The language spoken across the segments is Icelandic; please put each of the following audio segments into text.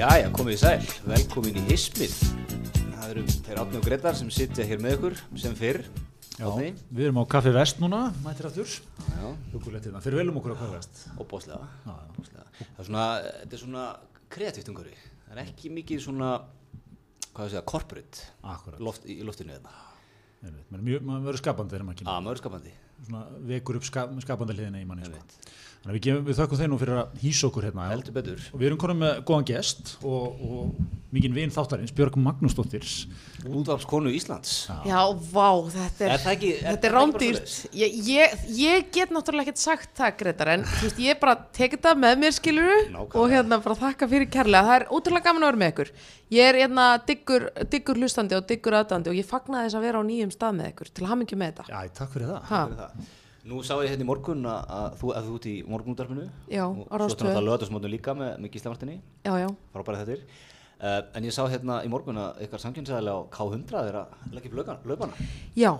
Jæja, komið í sæl, velkomin í Hismið. Það eru þeir Átni og Gretar sem sitja hér með ykkur sem fyrr. Já, Átni, við erum á Kaffi Vest núna, mættir aftur. já, Hugulegt hérna, fyrir velum okkur á Kaffi Vest. opbóðslega. Já, já. opboðslega. Það er svona, þetta er svona kreatíft umhverfi. Það er ekki mikið svona, hvað það segja, corporate Akkurat. loft, í, loftinu. Maður er mjög, maður verður skapandi þegar maður Já, kemur. maður er skapandi. Svona vekur upp ska, skapandi hliðina í manni, sko. Þannig að við, gefum, við þökkum þeir nú fyrir að hýsa okkur hérna. já. Heldur betur. Og við erum konum með góðan gest og, og mikinn vin þáttarins, Björg Magnúsdóttir. Útvarpskonu Íslands. Já, vá, þetta er, Er það ekki- er- þetta er er rándýrt. Ég, ég, ég get náttúrulega ekkert sagt það, Gretar, en þú veist, ég bara tekið það með mér, skiluru, Nákvæmlega. og hérna bara þakka fyrir kærlega. Það er ótrúlega gaman að vera með ykkur. Ég er hérna diggur, diggur hlustandi og diggur aðdandi og ég fagnaði þess að vera á nýjum stað með ykkur, til að hafa mikið með þetta. Já, takk fyrir það. Það. Nú sá ég hérna í morgun að, að þú þú ert í morgunútarpinu. Já, á svo Rás ertu 2. náttúrulega lögðarsmótun líka með, með gíslamartinni. já, já. frábæri þettir uh, en ég sá hérna í morgun að ykkar samkynnsæðilega á K100 er að leggja upp lögan- laupana Já,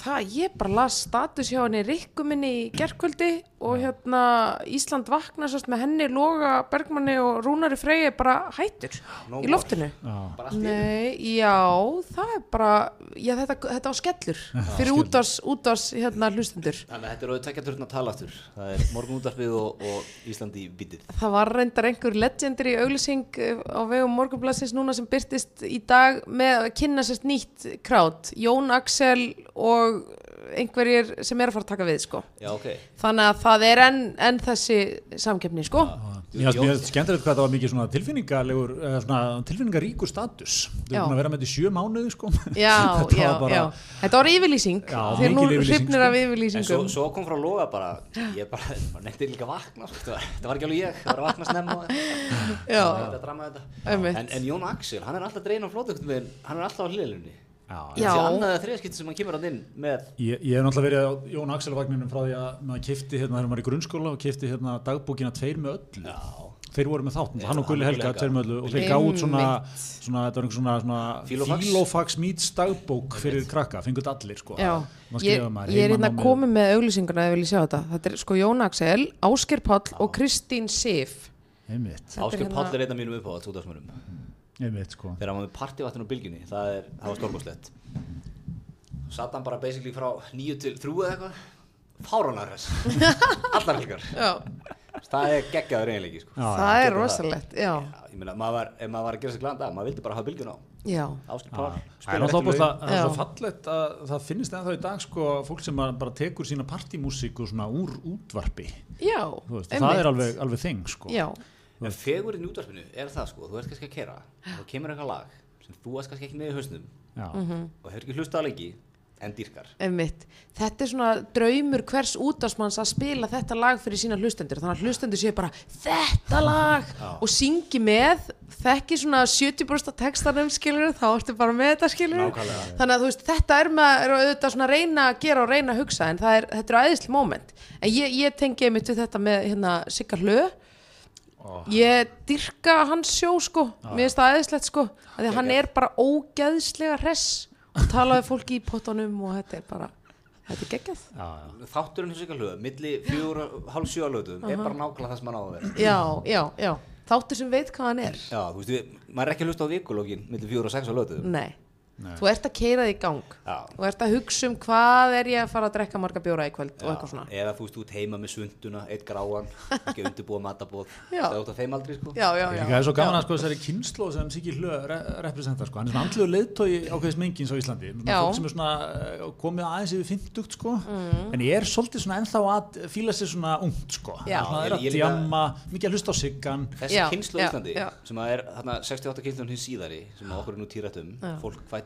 það, ég bara las status hjá henni Rikku minni í gerkvöldi og hérna Ísland vakna sérst með henni, Loga, Bergmanni og Rúnari Freyja bara hættur í loftinu. Já. Nei, já, það er bara, já þetta, þetta á skellur fyrir útvars, útvars hérna hlustendur. þannig að þetta er auðvitað tvekja turn að tala aftur. Það er morgunútarpið og, og Ísland í bitið Það var reyndar einhver legendir í auglýsing eh, á vegum morgunblassins núna sem byrtist í dag með að kynna sérst nýtt krát, Jón Axel og einhverjir sem er að fara að taka við, sko. já ok Þannig að það er enn, enn þessi samkeppni, sko. Mér finnst mjög skemmtilegt hvað það var mikið svona tilfinningalegur, eða svona tilfinningaríkur status. Já. erum að vera með þetta í sjö mánuði, sko. Já, Þetta já, var bara- já. Þetta var yfirlýsing. Þeir nú hrifnir sko. af en svo, yfirlýsingum. svo kom frá Loga bara ég bara, bara nefndi líka að vakna sko. þetta, var, var ekki alveg ég, það var að vakna snemma og- Já, þetta drama þetta en, en Jón Axel, hann er alltaf dregin á flótöktum hann er alltaf á hlilunni Já, þessi annaðið þriðaskipti sem hann kemur hann inn með Ég, ég hef náttúrulega verið á Jón Axel vagninum frá því að maður kifti hérna þegar maður er í grunnskóla og kifti hérna dagbókina tveir með öllu. já, Þeir voru með þáttum, Já, hann og Gulli Helga, tveir með öllu og þeir gáðu út svona, svona, þetta svona, svona Filofax. Meets dagbók fyrir krakka, fengut allir sko. Ég, ég er hérna heimanámið. komið með auglýsinguna ef ég vil sjá þetta. Þetta er sko Jón Axel, Ásker Páll og Kristín Sif. Einmitt, Þetta er Áskil hérna- Páll er einn af mínum uppáhalds einmitt sko. þegar hann var með partívatn á bylginni það, er, það var stórkoslegt satt hann bara basically frá nýju til þrjú eða eitthvað. Fáránar þess allar helgar Já, það er geggjaður eiginleiki sko. Það er rosalegt, já. Já, ég meina, maður var, ef maður var að gera sér glæðan dag maður vildi bara hafa bylgjun á. Það er svo Já. fallegt að það finnist ennþá í dag sko fólk sem bara tekur sína svona úr útvarpi. Já, Þú veist, það er alveg, alveg þing sko. Já, en fegurinn í útvarpinu er það sko þú ert kannski að kera og þá kemur eitthvað lag sem þú ert kannski ekki með í hausnum Já, Mhm. og hefur ekki hlustað lengi en dýrkar einmitt. Þetta er svona draumur hvers útvarsmanns að spila þetta lag fyrir sína hlustendur. Þannig að hlustendur séu bara þetta lag og syngi með, þekki svona 70% af textanum skilur, þá ertu bara með þetta skilur. Nákvæmlega. Þannig að þú veist, þetta er maður auðvitað svona að reyna að gera og reyna að hugsa en það er, þetta er æðisli moment. En ég, ég tengi einmitt við þetta með hérna Sigga Hlö. Ég dyrka hans sjó sko, mér finnst það æðislegt sko, af því að hann er bara ógeðslega hress og talaði fólki í pottunum og þetta er bara, þetta er geggjað. já, já. þátturinn hjá sig að hlöða milli fjögur, hálf sjö að lögum er bara nákvæmlega það sem hann á að vera Já, já, já, þáttur sem veit hvað hann er. já, þú veist, við, maður er ekki að hlusta á vikulógin milli fjögur og sex á lögum Nei, þú ert að keira þig í gang, Já. þú ert að hugsa um hvað er ég að fara að drekka marga bjóra í kvöld og eitthvað svona. eða þú veist út heima með svunduna eitt gráan, ekki undirbúa matabóð Já. það er út af þeim aldrei sko. Já, já, Ég já. líka er svo gaman að sko þessari kynslu sem Siggi Hlö re representar sko, hann er svona andlugur leiðtói ákveðis mengins á Íslandi, Já. fólk sem er svona eh, komið aðeins yfir 50 sko, en ég er svolítið svona ennþá að fíla sér svona ungt sko, Já. svona er að djamma, mikið að hlusta á Siggan, þessi Já, á já, Íslandi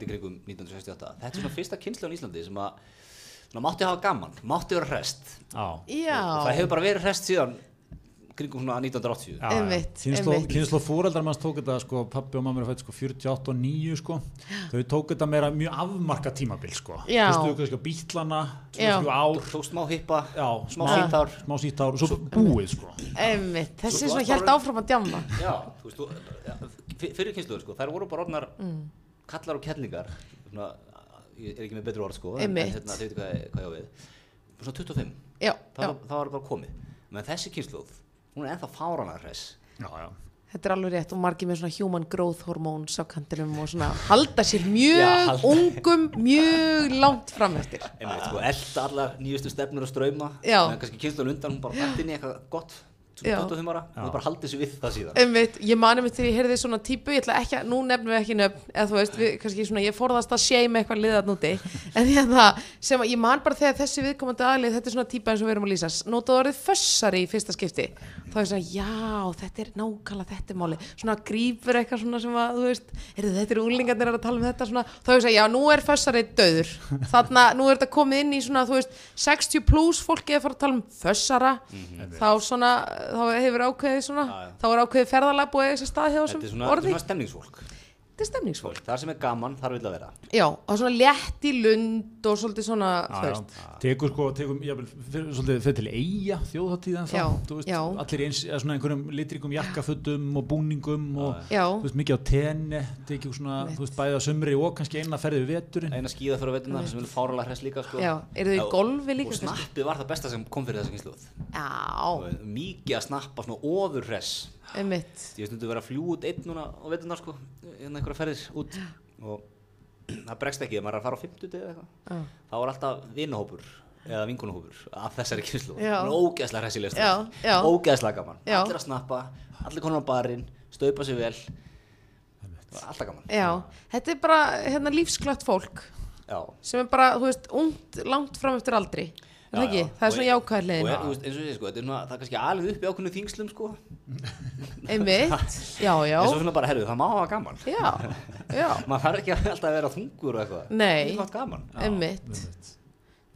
já. sem að er þarna 68 kynslu hins síðari sem að okkur er nú týrætt fólk fætti kringum 1968 þetta er svona fyrsta kynslu á Íslandi sem að svona, mátti hafa gaman, mátti vera hrest já, það hefur bara verið hrest síðan kringum svona 1980 Já, Einmitt, kynslu, einmitt. kynslu fóreldrar manns tók þetta sko, pappi og mamma er fætt sko 48 og 9 sko, þau tók þetta meira mjög afmarka tímabil sko, Já. fyrstu kannski á bítlana, Já. 2-3 ár, tók smá hippa, já, smá sítár smá sítár og svo búið sko, einmitt, þessi Svo- svona svo- hjælt áfram að djamma. já, þú veist, þú, ja, fyr- fyrir kynsluður sko, þær voru bara orðnar Mm. Kallar og kellingar svona, ég er ekki með betri orð sko en, en hérna, þau veitu hvað, hvað ég á við. Svona 25, Já, það, já, var- það var bara komið. Menn þessi kynsluð, hún er ennþá fáranar hress. Já, já, Þetta er alveg rétt og margir með svona human growth hormones á kantinum og svona halda sér mjög Já, halda- ungum, mjög langt fram eftir. einmitt, sko, elda allar nýjustu stefnur og ströyma en kannski kynslan undan, hún bara dætt inn í eitthvað gott. 25 ára, hún bara haldið sér við það síðan. Einmitt, ég mani mig þegar ég heyrði svona típu, ég ætla ekki að, nú nefnum við ekki nöfn, eða þú veist, við, kannski svona, ég forðast að shame eitthvað liðað núti, en ég það, sem að ég man bara þegar þessi viðkomandi aðlið, þetta er svona típa eins og við erum að lýsa, notaðu orðið fössari í fyrsta skipti, þá er svona, já, þetta er nákvæmlega þetta máli, svona grípur eitthvað svona sem að, þú veist, er þetta er úlingarnir að tala um þetta svona, þá er svona, já, nú er fössari döður, þarna, nú er þetta komið inn í svona, þú veist, 60 plus fólki að fara að tala um fössara, þá svona, þá hefur ákveðið svona, Já, já. þá er ákveðið ferðalag búið þessi stað hjá þessum svona, þetta er orði, svona stemningsfólk þetta er stemningsfólk. Það sem er gaman, þar vil að vera. Já, og svona létt í lund og svolítið svona, tekur sko, fyrir, svolítið, fyrir til eiga þjóðháttíðan Já, þú veist, allir eins, eða svona einhverjum litrikum jakkafötum og búningum og já, þú veist, mikið á tenni, tekið svona, þú veist, bæðið á sumri og kannski eina ferðið við veturinn. Eina skíða fyrir að veituna sem vil fáralega hress líka sko. já, eru þau í golfi líka Og snappið var það besta sem kom fyrir þessa kynsluð Já, Mikið að snappa svona ofur hress einmitt, Ég stundu vera að fljú út einn núna á veituna sko, hérna einhverja ferðir út. Og það bregst ekki, maður er að fara á 50 eða eitthvað já, þá er alltaf vinahópur eða vinkunahópur af þessari kynslu Já. ógeðslega hressilegst Já, já. ógeðslega gaman, Já. allir að snappa allir konar á barinn, staupa sig vel. Það var alltaf gaman. Já, þetta er bara, hérna, lífsklött fólk já. sem er bara, þú veist, ungt, langt fram eftir aldri, það Já, já. Það er Og svona jákvæð og leiðin, þú veist, eins og segi sko, er, svona, það er kannski alveg upp í ákveðnu þingslum sko. Einmitt, já, já, eins og svona bara, herru, það má hafa gaman. Já, já, maður þarf ekki alltaf að vera þungur og eitthvað. Nei. það gaman. Einmitt,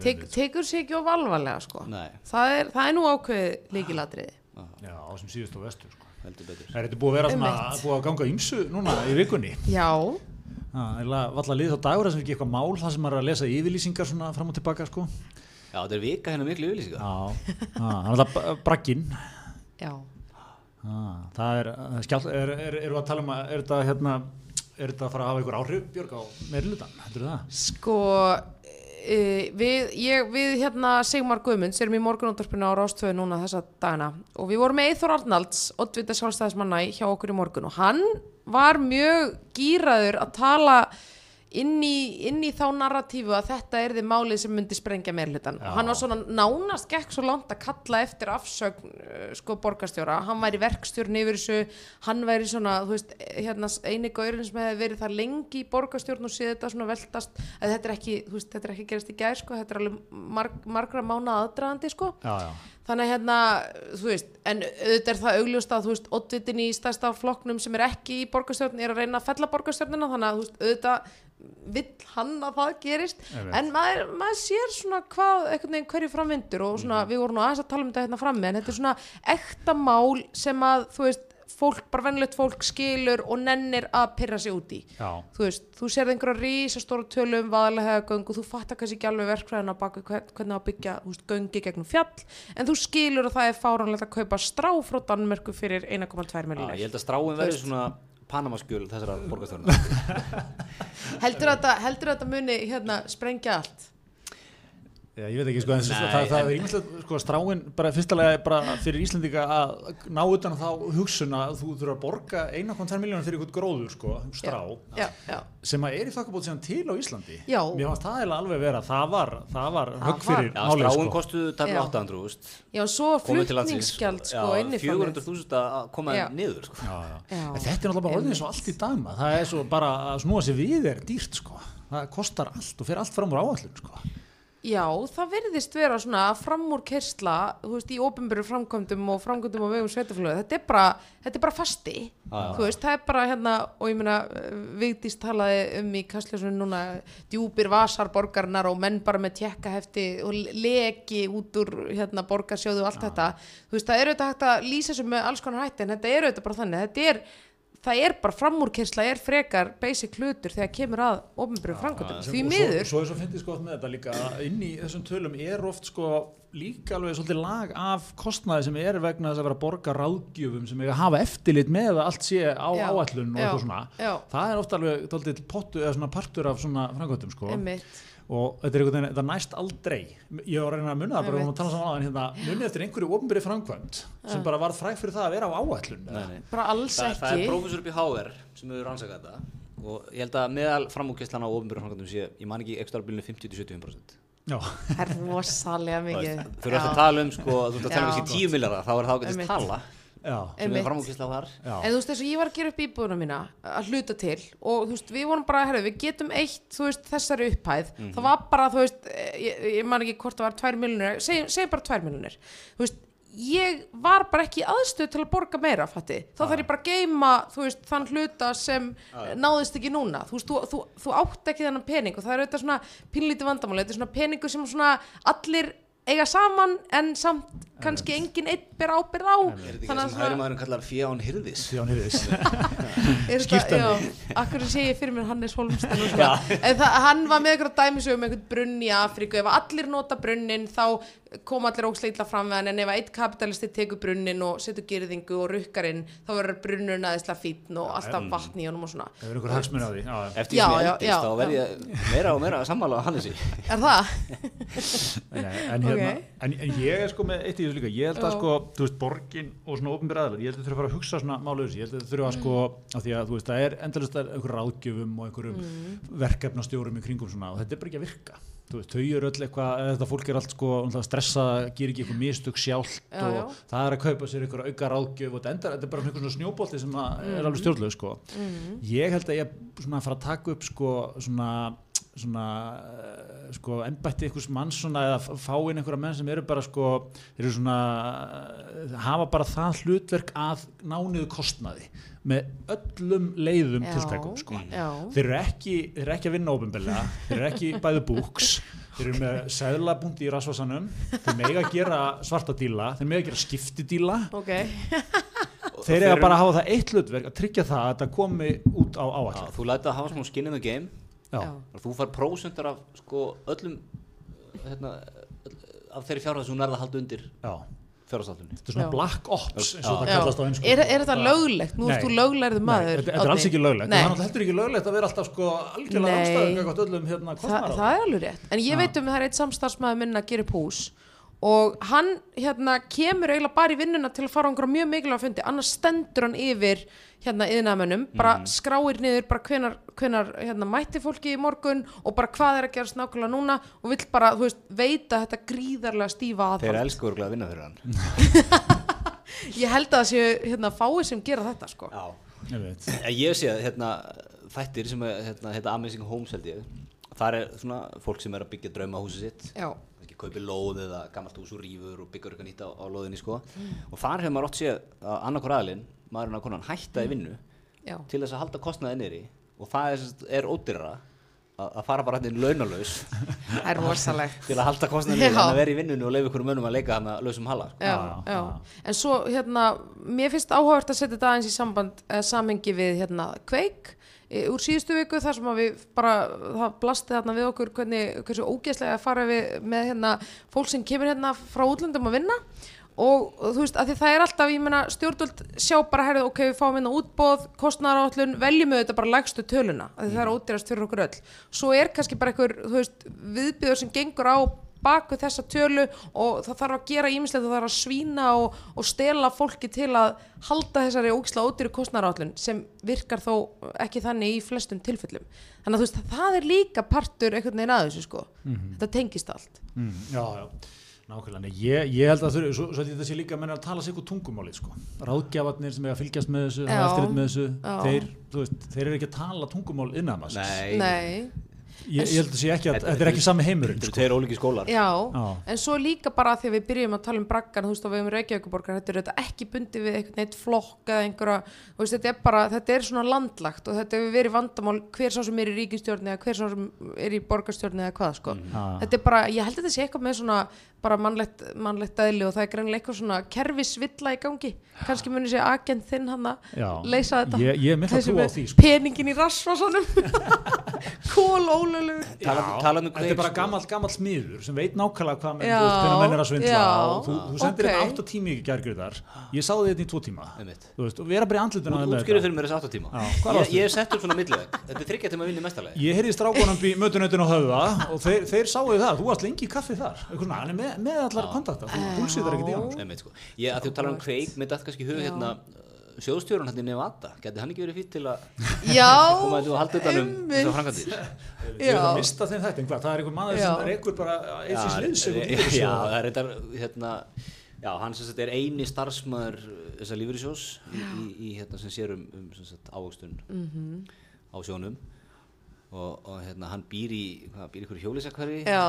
Tek, tekur sér ekki of alvarlega, sko. Nei, Það er, það er nú ákveð líkilatriði. Já, á sem síðust á vestur, sko. heldur betur. Er þetta búið að vera svona, búið að ganga ýmsu núna í vikunni? Já, Það er valla liðið á dagur að ekki eitthvað mál það sem er að lesa yfirlýsingar svona fram og tilbaka, sko. Já, þetta er vika hérna miklu yfirlýsinga Já, það er alltaf bragginn. já, það er, er, er, erum við að tala um að, er þetta hérna, er þetta að fara að hafa einhver áhrif, Björg, á meirlutan, heldur það? sko, e, við, ég, við hérna Sigmar Guðmunds erum í morgunúndarpinu á Rástöðu núna þessa dagana og við vorum með Eithor Arnalds, oddvita sjálfstæðismanna hjá okkur í morgun og hann var mjög gýraður að tala inn í, inn í þá narratífu að þetta er þið málið sem myndi sprengja meirhlutan og hann var svona nánast gekk svo langt að kalla eftir afsögn uh, sko borgarstjóra, hann væri verkstjórn yfir þessu, hann væri svona þú veist, hérna eini gaurinn sem hefði verið það lengi í borgarstjórn og séð þetta svona veltast, að þetta er ekki, þú veist, þetta er ekki gerast í gær sko, þetta er alveg marg, margra mána aðdraðandi sko. Já, já. Þannig að hérna, þú veist en auðvitað er það augljóst að, þú veist, oddvitin í stærsta flokknum sem er ekki í borgarstjórn er að reyna að fella borgarstjórnina þannig að, þú veist, auðvitað vill hann að það gerist Einmitt. en maður, maður sér svona hvað einhvern veginn hverju framvindur og svona, við vorum nú aðeins að tala um þetta hérna frammi en þetta er svona ekta mál sem að, þú veist, fólk, bara venlegt fólk skilur og nennir að pyrra sig út í. Já, þú veist, þú sérð einhverja rísastóra tölu um vaðalega göng og þú fattar kannski ekki alveg verkfræðina hvern, hvernig að byggja þú veist, göngi gegnum fjall en þú skilur að það er fáránlegt að kaupa strá frá Danmörku fyrir 1,2 Já, miljonir ég held að stráin veist. svona Panamaskjöl þessara borgarstjórnum heldur heldur þetta muni hérna sprengja allt Já, ég veit ekki, sko, en Nei, það, það en- er ímestlega, sko, stráin bara fyrstulega bara fyrir Íslandika að ná utan þá hugsun að þú þurfa að borga 1,2 miljónir fyrir eitthvað gróður, sko, strá, já, já, sem að er í þokkabót síðan til á Íslandi. Já. Mér fannst það alveg vera, það var, það var Það högg var. fyrir Já, málið, stráin sko. kostuðu tæmlega Já. 800 úst já, svo flutningsgjald sko inn í 400.000 að koma Já. niður sko. Já, já. Já. En þetta er náttúrulega bara orðið Einmitt. svo allt í dagma, það er svo bara að snúa sér við er dýrt, sko. Það kostar allt og fer allt fram úr áallun, sko. Já, það verðist vera svona framúr kersla, þú veist, í ópenbæru framkvæmdum og framkvæmdum á vegum sveitaflöðu. Þetta þetta er bara fasti, já. þú veist, það er bara hérna, og ég meina, Vigdís talaði um í kastljósunum núna, djúpir vasar borgarnar og menn bara með tjekkahefti og leki út úr hérna borgarsjóðu og allt þetta. Þú veist, það er auðvitað hægt að lýsa þessu með alls konar hætti, en þetta er auðvitað bara þannig, þetta er, það er bara framúrkersla, er frekar basic hlutur þegar kemur að ópenbæru framkvæmdum. Því og miður, svo, svo er svo fyndið sko með þetta líka inn í þessum tölum er oft sko líka alveg svolítið lag af kostnaði sem er vegna þess að vera að borga ráðgjöfum sem eiga að hafa eftirlit með að allt sé á Já. áætlun og eitthvað svona Já. það er ofta alveg pottu eða partur af svona framkvæmdum sko Einmitt. Og þetta er einhvern veginn, þetta næst aldrei. Ég var að reyna að munna það bara, við varum að tala saman á en hérna, munið eftir einhverju ofnbyrði framkvæmd sem bara var fræg fyrir það að vera á áætlun bara alls það, það er ekki. prófessor upp í HR sem hefur rannsakað þetta. Og ég held að meðal framúkesslan á ofinbjörn framkvæmdum sé, ég man ekki ekstra bílunni 50-75% já, það er rosalega mikið. Fyrir að tala um sko, að þú ert að tala um kannski 10 millara þá er það ágætist Einmitt. tala sem framúkessla á þar. En þú veist þess að ég var að gera upp íbúðuna mína að hluta til og þú veist við vorum bara, herru, við getum eitt þú veist þessari upphæð, það var bara þú veist, eh, ég, ég man ekki hvort það var tvær miljonir, segjum seg bara tvær miljonir þú veist, ég var bara ekki aðstöð til að borga meira, fatti. Þá þarf ég bara að geima, veist, þann hluta sem náðist ekki núna. Þú veist, þú, þú, þú átt ekki þennan pening og það er auðvitað svona pínlítið vandamáli þetta er svona peningur sem svona allir eiga saman en samt kannski engin einn ber ábyrð á. Er þetta ekki það sem hægri maðurinn kallar fján hirðis? Sjón Hirðis. Er Skipta þetta- já, Akkur sé ég fyrir mér Hannes Holmstein og svona. En það, hann var með eitthvað dæmisög um einhvern brunn í Afríku ef allir nota brunnin þá kom allir ógsleitla fram við hann en ef eitt kapitalisti tekur brunnin og setur gyrðingu og rukkarinn þá verður brunnurinn aðeinslega fítn og alltaf vatn í honum og svona. Það er einhver hagsmunni á því? Já, já. Eftir Já, því eldist já, þá verð ég meira og meira að sammála á Hannesi. Er það? Nei, en, hérna, Ok. en, en ég er sko með eitt í þessu líka, ég held að sko, þú veist, borgin og svona ofnbæra aðlar, ég held að þurfa að fara að hugsa svona málu þessu, ég held að þurfa að sko, af því að þú veist, það er endalist að Mm. er veist, þau eru öll eitthvað, þetta fólk er allt sko stressað, gerir ekki eitthvað mistök sjálft Já, og já. það er að kaupa sér einhver auka ráðgjöf og þetta er bara einhver svona snjóbolti sem að er alveg stjórnlega sko. Ég held að ég svona að fara að taka upp sko svona svona uh, sko embætti einhvers manns svona eða fá inn einhverja menn sem eru bara sko þeir eru svona uh, hafa bara það hlutverk að nániðu kostnaði með öllum leiðum Já, tiltækum sko já. þeir eru ekki, þeir eru ekki að vinna óbumbelega þeir eru ekki bæðu búks þeir eru með seðlabúndi í rasvasanum þeir mega að gera svarta díla þeir mega að gera skiptidíla Ok, þeir eiga bara að hafa það eitt hlutverk að tryggja það að þetta komi út á Já, áallan Þú lætið að hafa svona skin in the game. Þú far prósentar af sko öllum hérna, af þeirri fjárhæð sem hún er að halda undir já. fjárhæðsallunni þetta er svona Já. black ops eins og það Já. kallast á einsku er, er þetta löglegt? Nú erst Nei. þú löglærið maður Nei, þetta, er alls ekki löglegt. Það er heldur ekki löglegt að vera alltaf sko algjörlega öllum hérna Þa, það er alveg rétt. En ég veit um að það er eitt samstarfsmaður minn að gera upp hús og hann hérna kemur eiginlega bara í vinnuna til að fara á einhverja mjög mikilvæga fundi. Annars stendur hann yfir hérna yðnaðmönnum, bara skráir niður bara hvenar, hvenar hérna, mætti fólki í morgun og bara hvað er að gerast nákvæmlega núna og vill bara, þú veist, veita þetta gríðarlega stífa Þeir aðhald elsku örgulega að vinna fyrir hann. Ég held að það séu hérna fáið sem gera þetta sko. Já. Ég veit. En Ég sé að hérna, þættir sem er hérna, hérna Amazing Homes held ég. Þar er svona fólk sem er að byggja draumahúsið sitt. Já, ekki kaupi lóð eða gammalt hús og rýfur og byggja eitthvað nýtt á, á lóðinni sko. og þar hefur maður oft séð að annarkur aðlinn maðurinn að konan hætta í vinnu já, til þess að halda kostnaði niðri og það er, er ódyrra að, að fara bara hérna launalaus það er rosalegt til að halda Já. en að vera í vinnunni og leifa ykkur mönnum að leika hann að lausum hala sko. já, Já, já. en svo hérna mér finnst áhugavert að setja þetta aðeins í samband eh, samhengi við hérna kveik úr síðustu viku þar sem við bara það blasti þarna við okkur hvernig, hversu ógeðslega að fara við með hérna fólk sem kemur hérna frá útlöndum að vinna. Og þú veist að því það er alltaf ég meina stjórnvöld sjá bara herrið ok við fáum hérna útbóð, kostnæðarállun veljum við þetta bara lægstu töluna því það er ódýrast fyrir okkur öll. Svo er kannski bara einhver þú veist viðbjöður sem gengur á baku þessa tölu og það þarf að gera ímislegt það þarf að svína og, og stela fólki til að halda þessari ógislega ódýru kostnæðarállun sem virkar þó ekki þannig í flestum tilfellum. Þannig að þú veist það er líka partur einhvern veginn að þessu sko. Þetta tengist allt. Mm, já, já, nákvæmlega. Nei, ég, ég held að þau, svo, svo þetta sé líka að menna að tala sig út tungumálið sko. ráðgjafarnir sem er að fylgjast með þessu með þessu, þeir, veist, þeir eru ekki að tala tungumál innan maður Nei, Nei, ég, ég held að sé ekki að þetta er ekki sami heimurinn þetta eru sko. tveir ólíki skólar Já, Já. en svo líka bara þegar við byrjum að tala um braggan, þú veist, og við um Reykjavíkuborgar, þetta er þetta ekki bundið við einhvern neitt flokk eða einhverja, veist, þetta er bara, þetta er svona landlagt og þetta hefur verið vandamál hver sá sem er í ríkistjórni eða hver sá sem er í borgarstjórni eða hvað, sko. Já. Þetta er bara, ég held að þetta sé eitthvað með svona bara mannlegt, mannlegt aðli og það er greinilega eitthvað svona kerfisvilla í gangi, kannski munir sé agent þinn hann að leysa þetta. ég, ég er það á því sko. peningin í rassvasanum um þetta er kveik, bara gammal, gammal smiður sem veit nákvæmlega hvað menn, þú hvernig menn er að svindla. og þú, þú sendir þetta 8 tími í gærgriðar ég sá þetta í 2 tíma. Þú veist, og vera bara í með Útskýrðu þetta. fyrir mér þessi 8 tíma. Ég, ég hef sett upp svona milliveg Þetta er þryggja tíma að vinna í mestalagi ég heyrði strákonum í mötunautin á höfða og þeir, þeir sáu það, þú varst lengi í kaffi þar. Er með, með allar kontakta þú púlsitar ekkert í hann. Sko. Þú talar um kveik, með þetta kannski í hug hérna sjóðstjórun hann í Nevada, geti hann ekki verið fýtt til að Já, koma þetta og halda utan um einmitt. þessar framkvæmdir ég er Já. að mista þeim þetta, það er einhver maður sem Já. reykur bara eins og sliðs já, já, það er reyndar hérna, já, hann sem sagt er eini starfsmæður þessar lífyrísjós í, í, í hérna sem sér um, um sem sagt ávöxtun Mhm. á sjónum og, og hérna hann býr í hvað, býr í ykkur hjólisakverfi já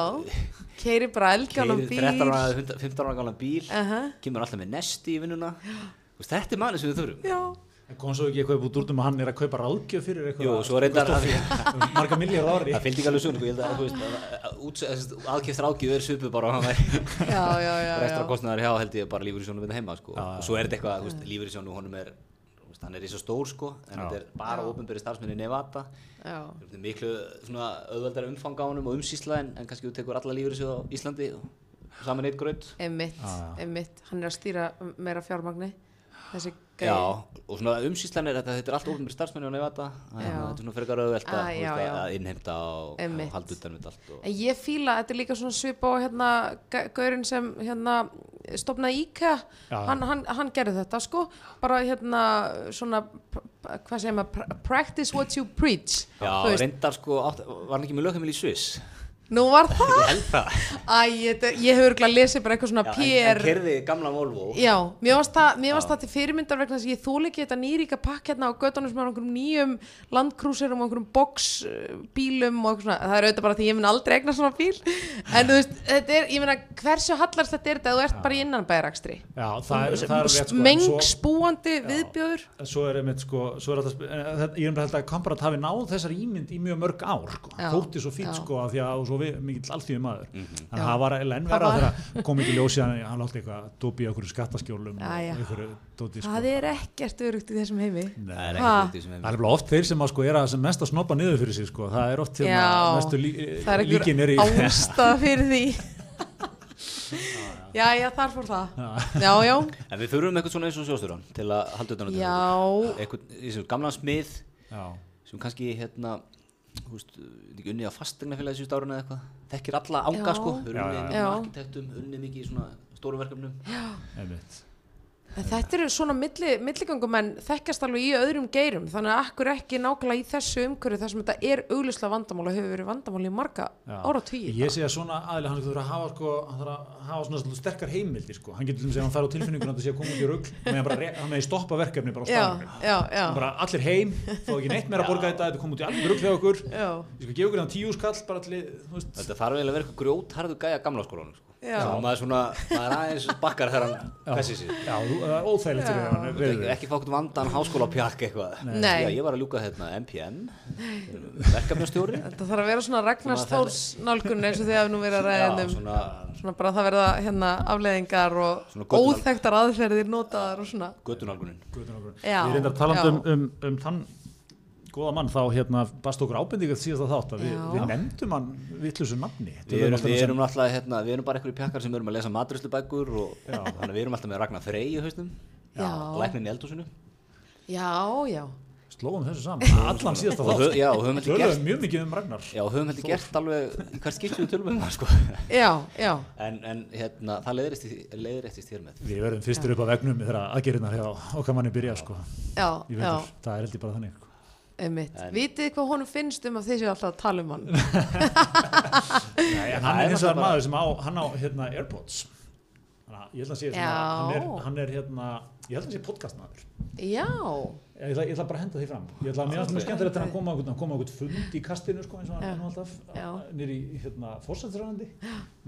Keiri bara keyrir bíl 13 ára, 15 ára gamla bíl Aha. kemur alltaf með nesti í vinnuna Þú veist, þetta er manni sem við þurfum. Já, kom svo ekki eitthvað út úr um að hann er að kaupa ráðgjöf fyrir eitthvað? Jú, svo reyndar að marga miljard ári. Það fylgdi ekki alveg svona, sko, ég held að, þú veist, að- að úts- að- að aðkeypt rákið er svipuð bara og hann væri já, já, já, restra kostnæðar hjá held ég bara lífyrísjónu við heima sko. Já, og svo er þetta eitthvað, þú veist, lífyrísjónu honum er þú veist, hann er í svo stór sko en Já. þetta er bara Já. ofinberi starfsmenni í Nevada. Já. Þetta er miklu svona auðveldar umfang á honum og umsýsla en, en kannski þú tekur Já, já. að Þessi Já, gæi og svona umsýslan er þetta, þetta er allt ofinberi starfsmenni á Nevada að Já. þetta er svona frekar auðvelt að, Ah, já, já. að innheimta og, og halda utan með allt og, En ég fíla, þetta er líka svona svipa á hérna, ga- gaurinn sem hérna stopnaði Já. hann, hann, hann gerði þetta sko, bara hérna svona, hvað segir maður, pr- practice what you preach. Já, reyndar sko, átt, var hann ekki með lögheimil í Sviss? Nú var það, Ég held það. æ, ég, ég hefur örgulega lesið bara eitthvað svona Já, en, PR. en kerði gamla Volvo. Já, mér varst það, mér varst það til fyrirmyndar vegna þess að ég þóla ekki þetta nýríka pakk hérna á göttunum sem er á einhverjum nýjum landkrúserum og einhverjum boxbílum og eitthvað svona, það er auðvitað bara því ég mun aldrei egna svona bíl, en þú veist, þetta er, ég meina, hversu hallast þetta er þetta að þú ert bara í innanbæraakstri? já, það er, það er rétt sko en að að og mikill alþjóði maður Mhm. þannig Já. að það var eiginlega enn Það verða var- þegar kom ekki ljósið hann, hann látti eitthvað dópi í okkur skattaskjólum og sko Það er ekkert örugt í þessum heimi. Það er er nefnilega oft þeir sem að sko er að sem mest að snoppa niður fyrir sig sko, það er oft hérna Já, mestu er líkin er í ástæða fyrir því. Já, já, þar fór það. Já, já. En við þurfum eitthvað svona eins og sjóðstjóran til að halda þetta. Já, Eitthvað í þessum gamlan smið Já, sem kannski hérna þú veist, ekki unni á fastegnafélagi síðust árun eða eitthvað, þekkir alla ánga Já. sko, Já, unnið já. mikið Já. með arkitektum, unnið mikið í svona stórum verkefnum einmitt En þetta eru svona milli, milligöngumenn þekkjast alveg í öðrum geirum þannig að akkur ekki nákvæmlega í þessu umhverju þar sem þetta er auglislega vandamál og hefur verið vandamál í marga Já. ára tíu. Ég sé að svona aðli, hann þurfa að hafa sko, að hafa svona sterkar heimildir sko, hann getur til þess að hann fær á tilfinninguna að það sé að koma út í rugl, og hann bara, re- hann meði stoppa verkefni bara á staðinu. allir heim, þá ekki neitt meira að borga þetta, þetta kom út í allir rugl hjá okkur, Já, ég skal gefa okkur Þetta að. Svo maður, svona, maður er aðeins bakkar þegar hann fessi sig. Já, það er óþægilegt fyrir hann Ekki, ekki fá okkur vandan háskólapjakk eitthvað. Nei. Já, ég var að ljúka hérna MPM verkefnastjóri. Þetta þarf að vera svona Ragnar Svona Stórs nálgun eins og þið hafið nú verið að ræða Já, um. svona svona bara það verða hérna afleðingar og óþekktar aðferðir notaðar og svona. göttunálgunin Já, Ég reyndar talandi já. um, um, um þann góða mann, þá hérna bast okkur ábendingar síðast að þátt að við, Já. við nefndum hann vittlusu nafni. Við erum, við erum alltaf hérna, við erum bara einhverju pjakkar sem erum að lesa maturislubækur og þannig að við erum alltaf með Ragnar Frey í haustum Já. læknin í eldhúsinu Já, já. Slóðum þessu saman, allan síðasta og, þátt. já, og höfum heldur gert mjög mikið um Ragnar. já, og höfum heldur gert alveg í hvert skiptum við tölum um það sko. Já, já. en, en hérna, það leiðrist, leiðrist þér með Við verðum fyrstir upp á vegnum þegar aðgerinnar hjá okkar manni byrja sko, Já, já. Það er held ég bara þannig. Einmitt. En- Vitið hvað honum finnst um að þið séu alltaf að tala um hann? Nei, hann það er hins vegar náttúrulega maður sem á, hann á hérna Airpods. Þannig að ég held að sé svona, hann er, hann er hérna, ég held að sé podcastmaður. Já, Ég ætla, ég ætla bara að henda því fram. Ég ætla að mér mjög skemmtilegt að koma hann koma á einhvern fund í kastinu sko eins og hann alltaf nýri hérna fórsættisræðandi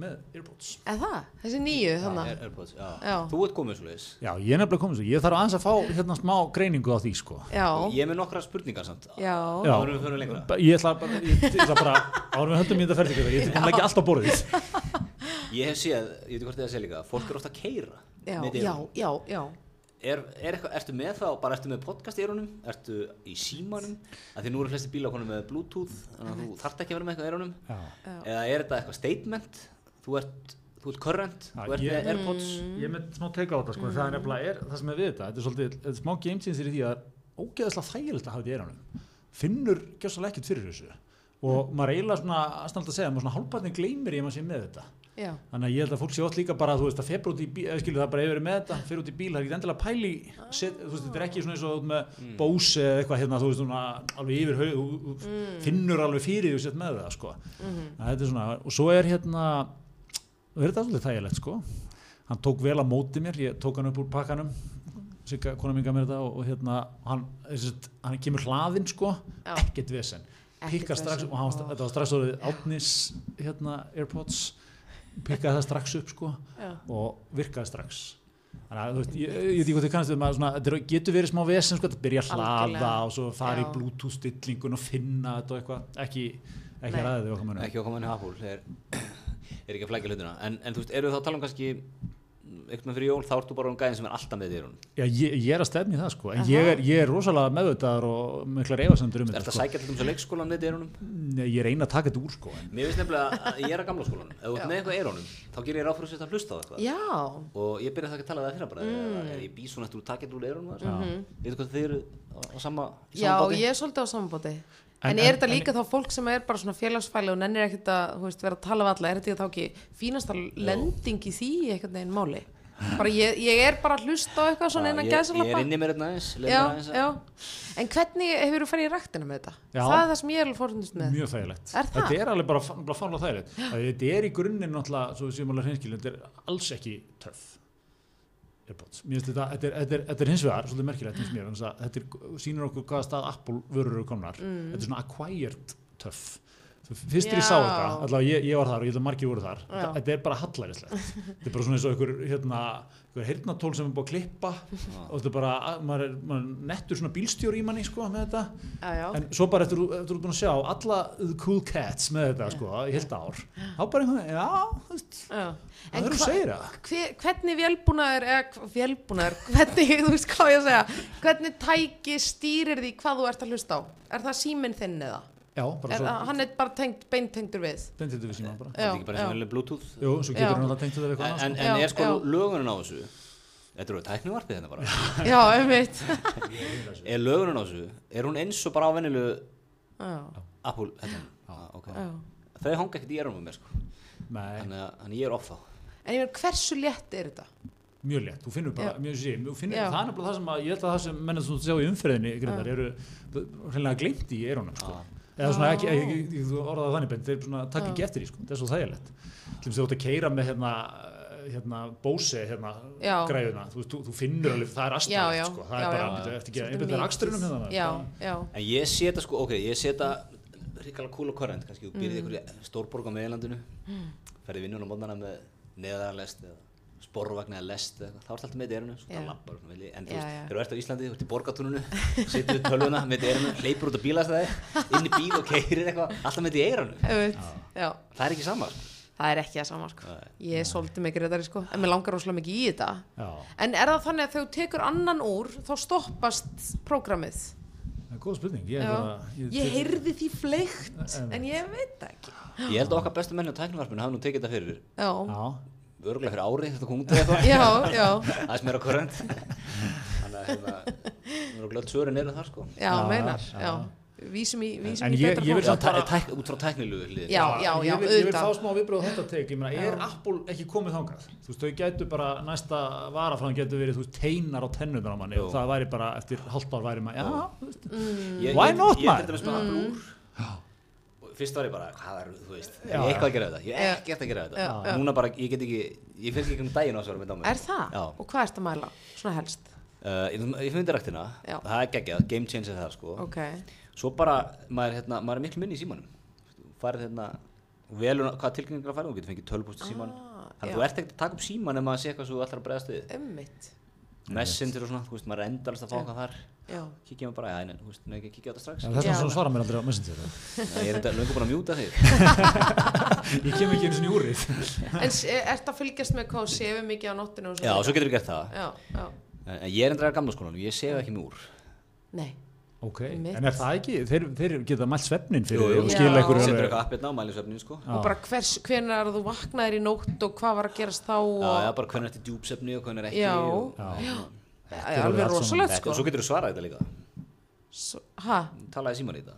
með Airpods. eða það? Þessi nýju, þannig Er- Airpods, já. Já. þú ert komið svo leiðis Já, ég er nefnilega komið svo. Ég þarf aðeins að fá hérna smá greiningu á því sko. Já, ég er með nokkra spurningar samt já, Já. áður en við förum lengra Ég ætla bara, ég, ég ætla bara, árum við höldum í þetta ferðið, ég ætla að leggja allt á borðið. ég hef séð, ég veit ekki hvort þið að segja líka fólk er ofta að keira já, já, já, já. Er, er eitthvað, ertu með þá, bara ertu með podcast í eyrunum, ertu í símanum, að því nú eru flesti bíla konum með bluetooth, þannig að þú þarft ekki að vera með eitthvað í eyrunum, Já. eða er þetta eitthvað statement, þú ert, þú ert current, Já, þú ert ég- með airpods, Ég er með smá teika á þetta sko, það er nefnilega er, það sem er við þetta, þetta er svolítið þetta er smá game changer í því að það ógeðslega þægilegt að hafa þetta í eyrunum. Finnur gjössalega ekkert fyrir þessu. Og maður eiginlega svona, að segja, maður svona að já, Þannig að ég held að fólk sé oft líka bara, þú veist, að fer út í bíl, eða skilur það bara hefur verið með þetta, fer út í bíl, það er ekki endilega pæli, set, þú veist, þetta er ekki svona eins og með Mm. Bose eða eitthvað hérna, þú veist, svona alveg yfir haug, þú, þú finnur alveg fyrir því þú sett með það, sko. Mhm. Að Þetta er svona, og svo er hérna, og er þetta alveg þægilegt, sko. Hann tók vel að móti mér, ég tók hann upp úr pakkanum, Sigga, kona mín gaf mér þetta og, og hérna, hann, þessi, hann kemur hlaðinn, sko, Já. ekkert vesen. Ekkert Pikka strax, og hann, Ó. þetta var strax orðið átnis, hérna, Airpods, pikkaði það strax upp, sko já, og virkaði strax þannig að þú veist, ég, ég veit ekki hvað þið kannast við maður svona, þetta getur verið smá vesen sko, þetta byrja að hlaða Algjörlega. og svo fara í Já. bluetooth stillingun og finna þetta og eitthvað, ekki, ekki Nei. ræðið okkar mönnum ekki okkar manni Apple, er, er ekki að flækja hlutina, en, en þú veist, eru þá að tala um kannski, eitthvað með fyrir jól, þá ertu bara um gæðin sem er alltaf með í eyrunum, Já, ég, ég er að stefni það sko, en ég er, ég er rosalega meðvitaðar og miklar efasendur um er þetta þetta að sko. sækja til þess að leikskólan með í eyrunum? Nei, ég reyna að taka þetta úr sko en, Mér finnst nefnilega að ég er að gamla skólanum, ef þú ert með eitthvað í eyrunum, þá gerir ég ráð fyrir að hlusta á eitthvað. já, og ég byrjaði það ekki að tala það fyrra bara. Mm. er ég bý svona eftir að taka þetta úr eyrunum mm veitu En- En, en- er þetta en- líka þá fólk sem er bara svona félagsfæli og nennir ekkert að veist, vera að tala við alla, er þetta þá ekki fínasta lending í því í einhvern veginn máli? Bara ég, ég er bara að hlusta á eitthvað svona innan ég, ég er inni með þetta aðeins mér aðeins að- já. En hvernig hefur þú farið í ræktina með þetta? Já. Það er það sem ég er alveg fórhundist með mjög þægilegt Er það? þetta er alveg bara, bara fálega þægilegt Að þetta er í grunninn náttúrulega, svo við séum alveg hreinskilin þetta er alls ekki töff Airpods. Þetta, þetta er, þetta er, þetta er hins vegar svolítið merkilegt mér, þetta er, sýnir okkur hvaða stað Apple vörur eru komnar. Þetta er svona acquired Svo fyrst er ég sá Já. þetta, allavega ég, ég var þar og ég held að margir voru þar, Já. þetta, er bara hallærislegt þetta er bara svona eins og einhver hérna, einhver heyrnatól sem er búið að klippa. Og þetta er bara, maður er, maður er nettur svona bílstjóri í manni sko með þetta. Já, já, en svo bara eftir eftir þú ert búin að sjá alla the cool cats með þetta sko í heilt ár. Þá bara einhvern veginn, já, já. það En er þú hva- segir það. hver, hvernig hva- vélbúnaður, hvernig, þú veist hvað ég að segja? Hvernig tæki stýrir því hvað þú ert að hlusta á? Er það síminn þinn eða? Já, bara Er, svo hann er bara tengt, beintengdur við þetta við síma bara þetta er Já, ekki bara já. sem velið bluetooth jú, svo Já. getur hann alltaf tengt þetta við eitthvað en, annað en, sko. en Já, er sko já. lögunin á þessu þetta eru tæknivarpið hérna bara já, einmitt er lögunin á þessu, er hún eins og bara á vennilu já, Apple ah, okay. já. þau hanga ekkert í eyrunum með mér sko Nei, þannig að að ég er off þá en ég meina hversu létt er þetta? mjög létt, þú finnur bara, Já. mjög sé, þú finnur, Já. það er nefnilega það sem að, ég held að það sem mennið sem þú sjá í umferðinni, Gryndar, eru hreinlega glemt í eyrunum, sko. Ah. Eða svona Ah. ekki, ekki, ekki, þú orðaði þannig bent, þeir svona takk ekki eftir því, sko, það er svo þægilegt. Til þess að þú ert að keira með hérna, hérna, bóse, hérna, Já. græðuna, þú, þú, þú finnur alveg, það er já, sko, það já, er bara, einbæta mikið. aksturinnum hérna. já, já, en ég seta sko, ok, ég seta ríkala og current, kannski þú byrðið ykkur í stórborg á meðlandinu ferði vinnun á mótnana með neðarlest eða sporvagn eða lest eða eitthvað, þá ertu alltaf með lappar svona vilji, en þú Já, veist, já. þegar þú ert á Íslandi, þú ert í borgatúnunu situr við tölvuna með erinu, hleypur út á bílastæði inn í bíl og keirir eitthvað alltaf með já, það er ekki sama sko. það er ekki það sama sko. Ég er svolítið mikið reyndari sko en mér langar rosalega mikið í þetta. Já, en er það þannig að þegar þú tekur annan úr þá stoppast prógramið? Það góð spurning, ég er bara, ég heyrði því fleikt en ég veit ekki. Ég held að okkar bestu menni á tæknivarpinu hafa nú tekið þetta fyrir. Já, Já, örgulega fyrir ári, þetta kom út eða eitthvað. Já, já, aðeins meira current þannig að hérna, mér og glöld svörin eru þar sko. Já, Já, meinar já. já, vísum í, vísum En í ég- betra ég vil Já, fólk út frá tæknilugu hlið Já, já, ég já, vil, ég vil auðvitað. fá smá viðbröð á þetta teik, ég meina, er. Apple ekki komið þangað? Þú veist, þau gætu bara, næsta varafræðan getur verið, þú veist, teinar á tennunar á manni. Og það væri bara, eftir halvt ár væri maður, já, þú veist, ég, Why ég, not, ég, maður? Fyrst var ég bara, hvað er, þú veist ég er eitthvað að gera þetta, ég er ekkert að gera þetta. Já, já. núna bara, ég get ekki, ég fylg ekki um daginn á þessu með dámið er það? Já. og hvað ertu að mæla? svona helst? Uh, ég, ég finn direktina, það er geggjað, game changer það sko. Ok, svo bara, maður, hérna, maður er miklu minni í símanum. Þú farið hérna velur hvað tilgjengur að fara, þú getur fengið tölvpost í síman Ah, þannig að þú ert ekkert að taka upp síman ef maður sé eitthvað svo þú ætlar að við messenger og svona, þú veist, maður er endalast að fá Já. hvað þar. Já, kíkja maður bara, já, nei, þú veist, nei, ekki kíkja á þetta strax? Já, þess Já. vegna svona svara mér aldrei á Messenger Já, ég er enda löngu búin að mjúta þig. Ég kem ekki einu sinni í úrið. En s- ert að fylgjast með hvað þú sefur mikið á nóttinu og já, svona? svo getur þú gert það. Já, já, En, en ég er endur að gamla skólanum, ég sef ekki mig úr. Nei, ok, Einmitt. en er það ekki þeir, þeir geta mælt svefnin fyrir jú. og Já. skila einhverju Setur alveg- eitthvað appirna á mælisvefninu, sko. Já. og bara hvers, hvenær er þú vaknaðir í nótt og hvað var að gerast þá og Já, já, bara hvernig ertu djúpsefni og hvernig er ekki. Já. og- Já. Það er er alveg rosalegt Þetta, sko og svo getur þú svarað þetta líka. S- Ha, Talaði síman í þetta.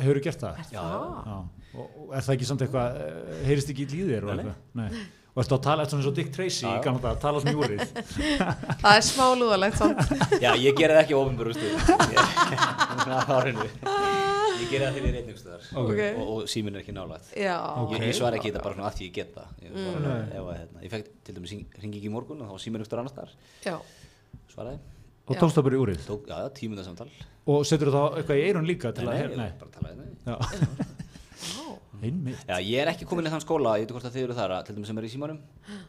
hefur þú gert það? Já, það? Já. Og, og er það ekki samt eitthvað eh, heyrist ekki í líðir og Nei, eitthvað? Nei. Og ertu að tala eftir svona svo Dick Tracy í gamla dag, tala svona júrið Það er smá lúðalegt samt Já, ég gera það ekki. Árinu. Ég gera það þegar ég er einningstöðar. Ok. Og, og símin er ekki nálægt. Já, Ok. Ég, ég svara ekki þetta bara svona að því ég get það. Ég, Mm. bara, ef, að, hérna, ég fekk til dæmis ringi ekki í morgun og þá var símin ykkur annars þar. já, Svaraði. og tókst það bara í úrið Tók, já, tímunda samtal. og setur þá eitthvað í eirun líka til Nei, að nei, heyra- nei. ég bara talaði nei. Einmitt Já, ég er ekki komin í þann skóla, ég veit hvort að þið eru þar að, til dæmis sem er í símanum,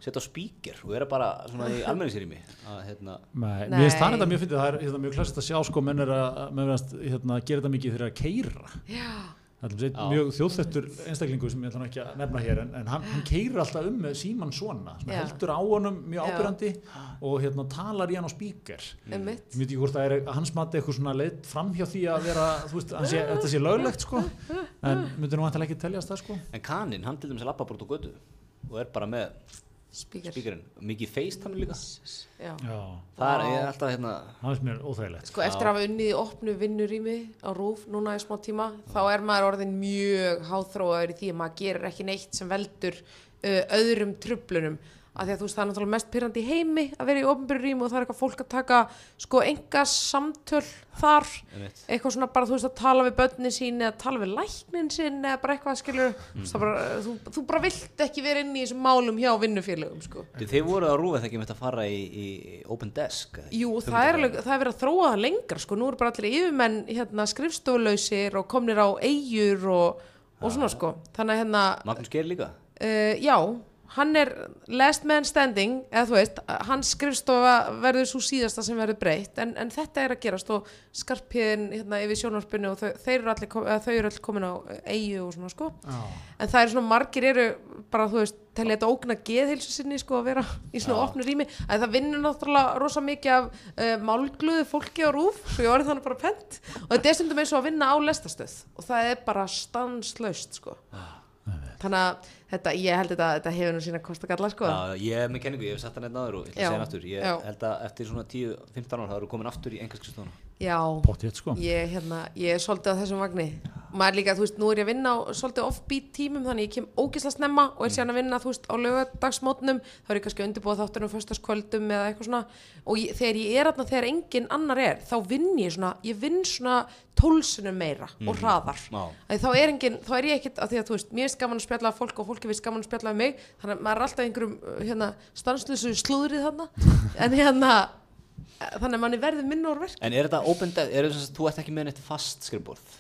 setja á spíker og vera bara svona í almenningsrými að, hérna, Nei, Nei. mér finnst það þetta mjög fyndið, það er hérna, mjög klassist að sjá sko menn er að, menn er að hérna, gera þetta mikið þegar að keira Það er Já. Mjög þjóðþettur einstaklingu sem ég ætla ekki að nefna hér en, en hann, hann keirir alltaf um með síman svona, Já. heldur á honum mjög Já. ábyrrandi og hérna talar í hann á spíker ég veit ekki hvort það er að hans mati eitthvað svona leitt fram hjá því að vera, veist, hann sé, þetta sé löglegt sko, en myndir nú vantilega ekki teljast það sko. En kaninn, hann til dæmis að lappa bara út á götu og er bara með Spíkar spíkerinn, mikið feist hann líka. Já. Já, Það er, er alltaf hérna, það finnst mér óþægilegt. Sko eftir að hafa unnið í opnu vinnurými á rúf núna í smá tíma þá er maður orðin mjög háþróaður í því að maður gerir ekki neitt sem veldur uh, öðrum trublunum af því að þú veist það er náttúrulega mest pyrrandi í heimi að vera í opnbyrju rými og það er eitthvað fólk að taka sko enga samtöl þar eitthvað svona bara þú veist að tala við börnin sín eða tala við læknin sín eða bara eitthvað skilur mm. bara, þú, þú bara vilt ekki vera inn í þessum málum hjá vinnufélögum sko. Þið voruð á rúfið þegar ég mitt að fara í, í Open Desk. Jú, það er, alveg, það er verið að þróa það lengra sko, nú eru bara allir yfirmenn hérna, skrifstoflausir og komnir á eigjur og, og svona sko. Þannig að hérna, Magnús Geir líka? uh, já hann er last man standing eða þú veist, hans skrifstofa verður svo síðasta sem verður breytt en, en þetta er að gerast og skarpiðin hérna, yfir sjónvarpinu og þau, þeir eru allir, kom- þau allir komin á eigu og svona sko. Já, en það eru svona margir eru bara þú veist, telja þetta ógna geðhilsu sinni sko að vera í svona Já. opnu rými. Að það vinnur náttúrulega rosa mikið af uh, málgluðu fólki á rúf svo ég orðið þannig bara pent. Og þetta er stundum eins og að vinna á lestastöð og það er bara stanslaust sko þannig að þetta, ég held þetta, þetta hefur nú sína kost að galla sko Já, ég er með kenningu, ég hef sett hann einn áður og ég ætla að segja hann aftur. Ég Já. held að eftir svona 10-15 ára þá eru komin aftur í engalskristónu. Pottþétt, sko. ég, hérna, ég er svolítið á þessum vagni. Maður líka, þú veist, nú er ég að vinna á svolítið offbeat tímum, þannig ég kem ógislega snemma og er síðan að vinna, þú veist, á lögadagsmótnum þá er ég kannski undirbúið þáttur um föstaskvöldum eða eitthvað svona, og ég, þegar ég er aðna þegar engin annar er, þá vinn ég svona ég vinn svona tólsunum meira og hraðar, þá er engin þá er ég ekkit, að því að þú veist, mér er gaman að spjalla af fólk og fólki finnst gaman að spjalla af mig þannig að maður er alltaf einhverjum, hérna þannig að manni verður minna úr verk En er þetta Open Desk, er þetta þú ert ekki með neitt fast skrifborð?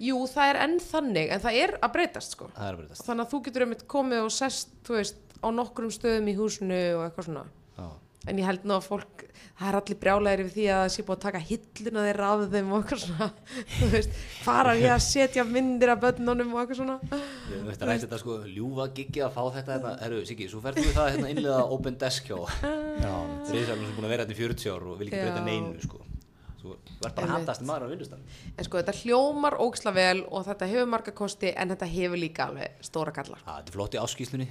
Jú, það er enn þannig, en það er að breytast sko. Það er bara þetta. Þannig að þú getur einmitt komið og sest, þú veist, á nokkrum stöðum í húsinu og eitthvað svona. Já. En ég held nú að fólk, það er allir brjálæðir yfir því að það sé búið að taka hilluna þeirra af þeim og eitthvað svona. Þú veist, fara ég að setja myndir af börnunum og eitthvað svona. Ég veit að rætti þetta sko ljúfa giggi að fá þetta hérna, herru Siggi, svo ferðu við það hérna innlega Open Desk hjá Já, Riðsarnum sem búin að vera hérna í 40 ár og vil ekki breyta neinu sko. Svo verð bara hatast maður á vinnustan. En sko, þetta hljómar óksla vel og þetta hefur marga kosti, en þetta hefur líka alveg stóra gallar. Það er flott í áskýslunni.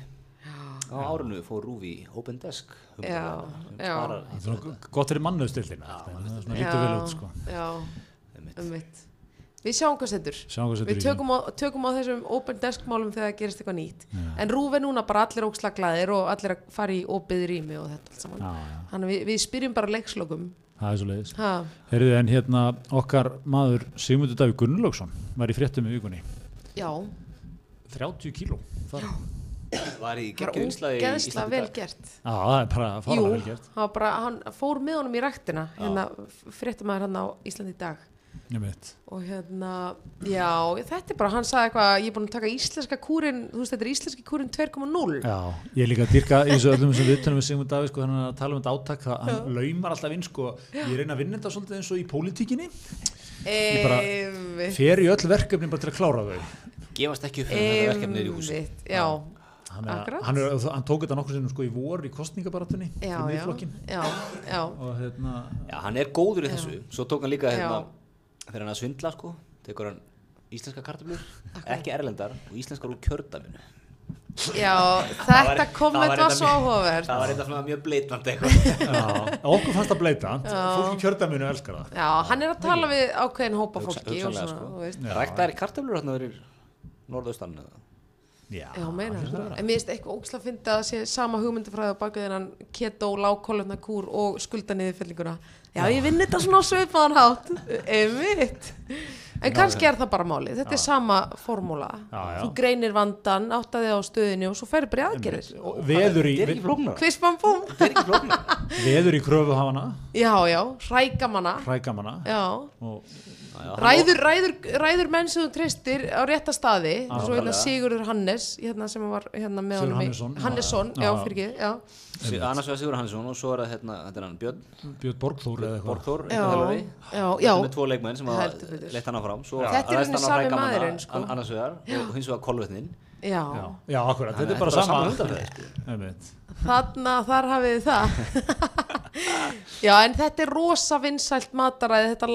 Á árinu fór Rúfi í Open Desk. Já, já. Það er svona gott fyrir mannuðstildina það er svona lítur vel út, sko Já, ummitt. Við sjáum hvað setur. Sjáum hvað setur Við í tökum á, tökum á þessum open desk málum þegar það gerist eitthvað nýtt. En rúfi núna bara allir ógslaglaðir og allir að fara í opið rými og þetta allt saman. Já, já, við, við spyrjum bara leikslokum. það er svo leiðis Ha, Heyrðu, en hérna okkar maður Sigmundur Davík Gunnlaugsson var í fréttum í vikunni já, 30 kíló þar. Var í ógeðslega Íslandi vel gert. Já, það er bara Jú, fara vel gert. hann, var bara, hann fór með honum í ræktina, hérna, fréttum maður hann á Íslandi í dag. Og hérna, já, þetta er bara, hann sagði eitthvað, ég er búin að taka íslenska kúrin, þú veist, þetta er íslenski kúrin 2.0. Já, ég er líka að dyrka í þessu öllum sem viðtunum við Sigmund Davíð sko, þannig að tala um þetta átak það, hann laumar alltaf inn sko, ég reyna að vinna þetta svolítið eins og í pólitíkinni. Ég bara- fer í öll verkefni bara til að klára þau. Gefast ekki upp fyrir þetta verkefni er í húsi. Einmitt, já. Hann, er, hann, hann tók þetta nokkur sinnum sko í vor í kostningabaratunni já, já, já, já, og hérna Já, hann er góður í þessu. Svo tók hann líka hérna, þegar hann að svindla, sko, tekur hann íslenska kartöflur, ekki erlendar og íslenskar úr kjördaminu. já þetta það komment var svo mjög- áhugavert. Það var eitthvað mjög bleitnand eitthvað. já, okkur fannst það bleita fólk í kjördaminu elskar það. Já, hann er að tala við ákveðin hópa fólki og hugsanlega, svona, sko. þú veist. Ræktaðir kartöflur hérna verið norðaustan eða? Já, Já, meina það það. En mér finnst eitthvað ógslag að finna að sé sama hugmyndafræði á baku þennan keto, lágkólöfna kúr og skulda niðurfellinguna. Já, ég vinn þetta svona á svipaðan hátt. Einmitt. En kannski er það bara málið. Þetta er sama formúla. Já, já. Þú greinir vandan, áttaði á stöðinu og svo færi bara í aðgerðir. Og veður í, Þetta er ekki flóknar. Kvispan búm. Þetta er ekki flóknar. veður í kröfuhafana Já, já, hrækamanna. hrækamanna Já, og ræður, ræður, ræður menn sem þú treystir á rétta staði. Já, Svo hérna. Sigurður Hannes, hérna sem var hérna með Sigurður honum Hannesson, já. Hannesson, já, Já. fyrir ekki, Annars vegar Sigur Hannesson og svo er það hérna, þetta er hann Björn Björn Borgþór eða eitthvað Borgþór, með tvo leikmenn sem leitt hana fram Svo Já. Þetta er hann á sami maðurinn, sko. an- Annars vegar og hins vegar kolvetnin Já, já, akkurat, Þannig þetta er að bara þetta bara sama sama hundafræði, sko. Einmitt. þarna, þar hafið það Já, en þetta er rosa vinsælt mataræði, þetta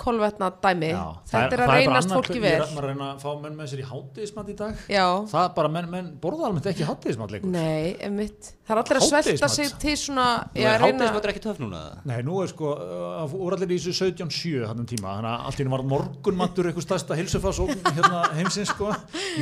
lágkolvetna dæmi. Já, Þetta er að reynast fólki ég vel er að- maður er að reyna að fá menn með sér í hátíðismat í dag. Já, það bara, menn, menn borða almennt ekki hátíðismat leikur nei, emitt Það er allir að svelta sig til svona Já, er ekki töff núna eða? Nei, nú er sko, uh, voru allir í þessu 17.7 hann um tíma, þannig að allt í henni var morgunmattur eitthvað stærsta hilsufass og hérna heimsins sko,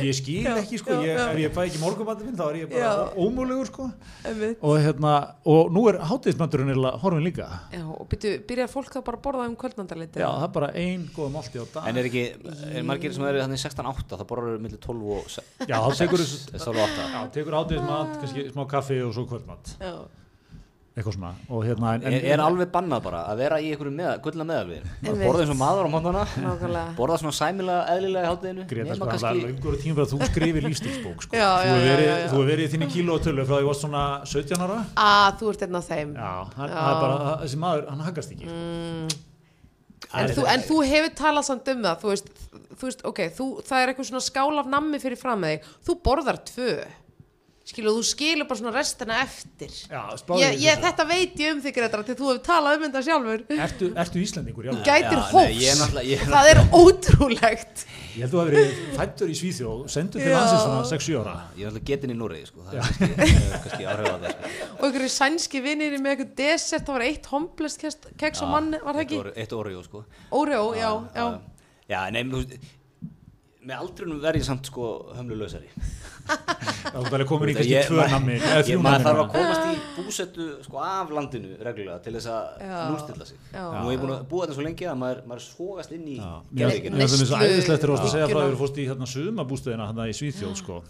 ég skil ekki sko, ég, ef ég fæ ekki morgunmattur minn þá er ég bara Já. ómögulegur sko. Einmitt. og hérna, og nú er hátíðismatturinn eða horfin líka, Já, og byrjar fólk þá bara að borða um kvöldmandaleiti já það bara ein góða málti á dag, En er ekki, er margir sem eru þannig 16-8 þá borður millir 12 og se- já þá tekur þessu, 12 og 8 já, tekur hátíðismat, kannski smá kaffi og svo kvöldmat, Já, eitthvað svona og hérna, en, Er, er alveg bannað bara að vera í einhverju með, gullna meðalvið. Borða eins og maður á mótana nákvæmlega. Borða svona sæmilega eðlilega í hátteginu Greta, sko, það er lengur tíma fyrir að þú skrifir lífstilsbók sko. Já, þú já, hefur já, verið, já, já. þú hefur verið í þinni kíló og tölu frá því þú varst svona 17 ára. Að þú ert einn af þeim. Já, hann, Já. það bara, þessi maður, hann haggast ekki. En þú, en þú hefur talað samt um það þú veist, þú veist, ok, þú, það er eitthvað svona skál af nammi fyrir fram með þig. Þú borðar tvö skilu, þú skilur bara svona restina eftir. Já, ég, í ég, þetta veit ég um þig Gretar til þú hefur talað um þetta sjálfur. Ertu, ertu Íslandingur, gætir er er það er ótrúlegt. Ég held þú að verið fættur í Svíþjóð, sendur til landsins svona 6-7 ára. Ég er alltaf getin í Núrei sko. Er hefur sko. og einhverju sænski vinnir með eitthvað desert það var eitt homblest keks og mann var það ekki? Eitt Oreo- Eitt Oreo sko. Oreo, já, já, Já, nei, þú veist með aldrinum verð ég samt sko hömlulausari Það er komin í kannski tvö þrjú maður þarf að komast í búsettu sko af landinu reglulega til þess að nústilla sig Já. nú er ég búin að búa þetta svo lengi að maður, maður svogast inn í Mér geðveikina finnst það Neyslu- æðislegt að segja frá að þú fórst í hérna sumabústöðina hérna í Svíþjóð sko.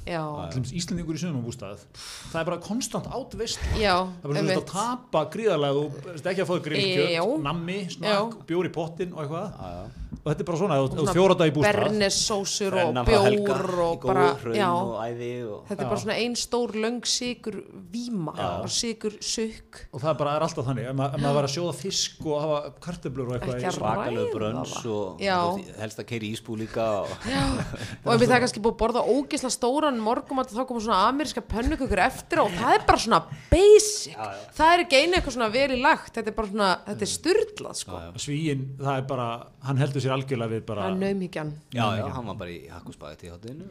Íslandingur í sumabústað. Það er bara konstant átveist. já, Það er bara að tapa gríðarlega, þú veist ekki að fá nammi, Já. snakk, bjór í pottin og eitthvað. Já, já. Og þetta er bara svona, ef þú- ef þú fjóra dag í bústað. bernessósur og bjór og bara, já. og og þetta er bara svona ein stór löng sigur víma, sigur sukk. Og það bara er alltaf þannig ef maður, ef maður var að sjóða fisk og hafa kartöflur og eitthvað að ræða brönns og Já. og helst að keiri ísbú líka og og ef við það er kannski búið að borða ógisla stóran morgum þá koma svona ameríska pönnukökur eftir og það er bara svona basic. Já, já. það er ekki einu eitthvað svona vel í lagt þetta er bara svona, þetta er styrlað sko. Svíin, það er bara, hann heldur sér algjörlega við bara, er naumíkjan já, já, hann var bara í hakkusbæði til hátinu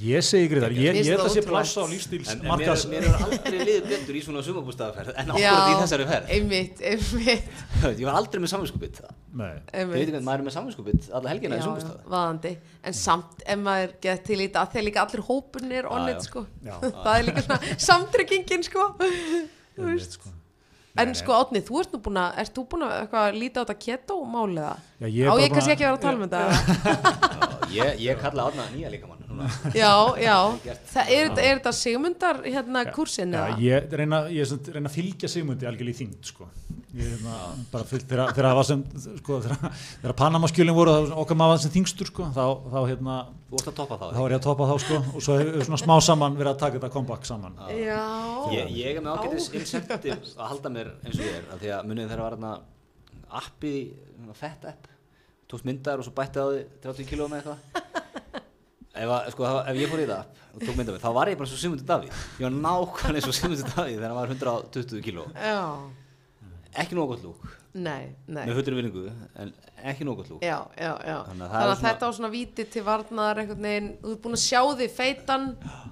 ég segi ykkur þar, ég, að það sé ótrúlegt. plássa á en, lífstíls en mér, er aldrei liðið betur í svona sumabústaðaferð en ákvörð í þessari ferð. einmitt, einmitt, ég var aldrei með samvinskupið nei, Ég veit einmitt. ekki, maður er með samvinskupið alla helgina í vaðandi. En samt ef maður get til í þetta að þegar líka allir hópurinn er Já, onnit sko. Það er líka svona samtryggingin sko. Ég veit sko en sko Átni, þú ert nú búin að ert þú búin að eitthvað líta á þetta keto máliða Já, ég er á bara ég búin kannski að- ekki að vera að tala um þetta? Ég, ég kalla átna nýja líkamann núna. já, já, það er, þetta- er þetta Sigmundar hérna kursin Já, eða? ég reyna, ég sem, reyna að fylgja Sigmundi algjörlega í þyngd sko. ég reyna, bara fylg, þegar, það var sem, sko, þegar, þegar Panamaskjölin voru það okkar maður sem þyngstur sko, þá, þá, hérna, að þá þá var ég að topa þá sko, og svo hefur svona smá saman verið að taka þetta comeback saman. Já, ég, ég er með ágætis incentive að halda mér eins og ég er af því að munið þegar var hérna appi, svona fett app. Tókst myndar og svo bætti á því 30 kíló með eitthvað ef, að, sko, ef ég fór í það og tók mynda mig, þá var ég bara svo Sigmundur Davíð. Ég var nákvæmlega eins og Sigmundur Davíð þegar hann var 120 kíló. Ekki nóg gott lúk, nei, nei. Með fullir vinningu en ekki nóg gott lúk. Já, já, já. Þannig að Þannig er að svona- þetta á svona víti til varnar einhvern veginn, þú ert búin að sjá þig feitan,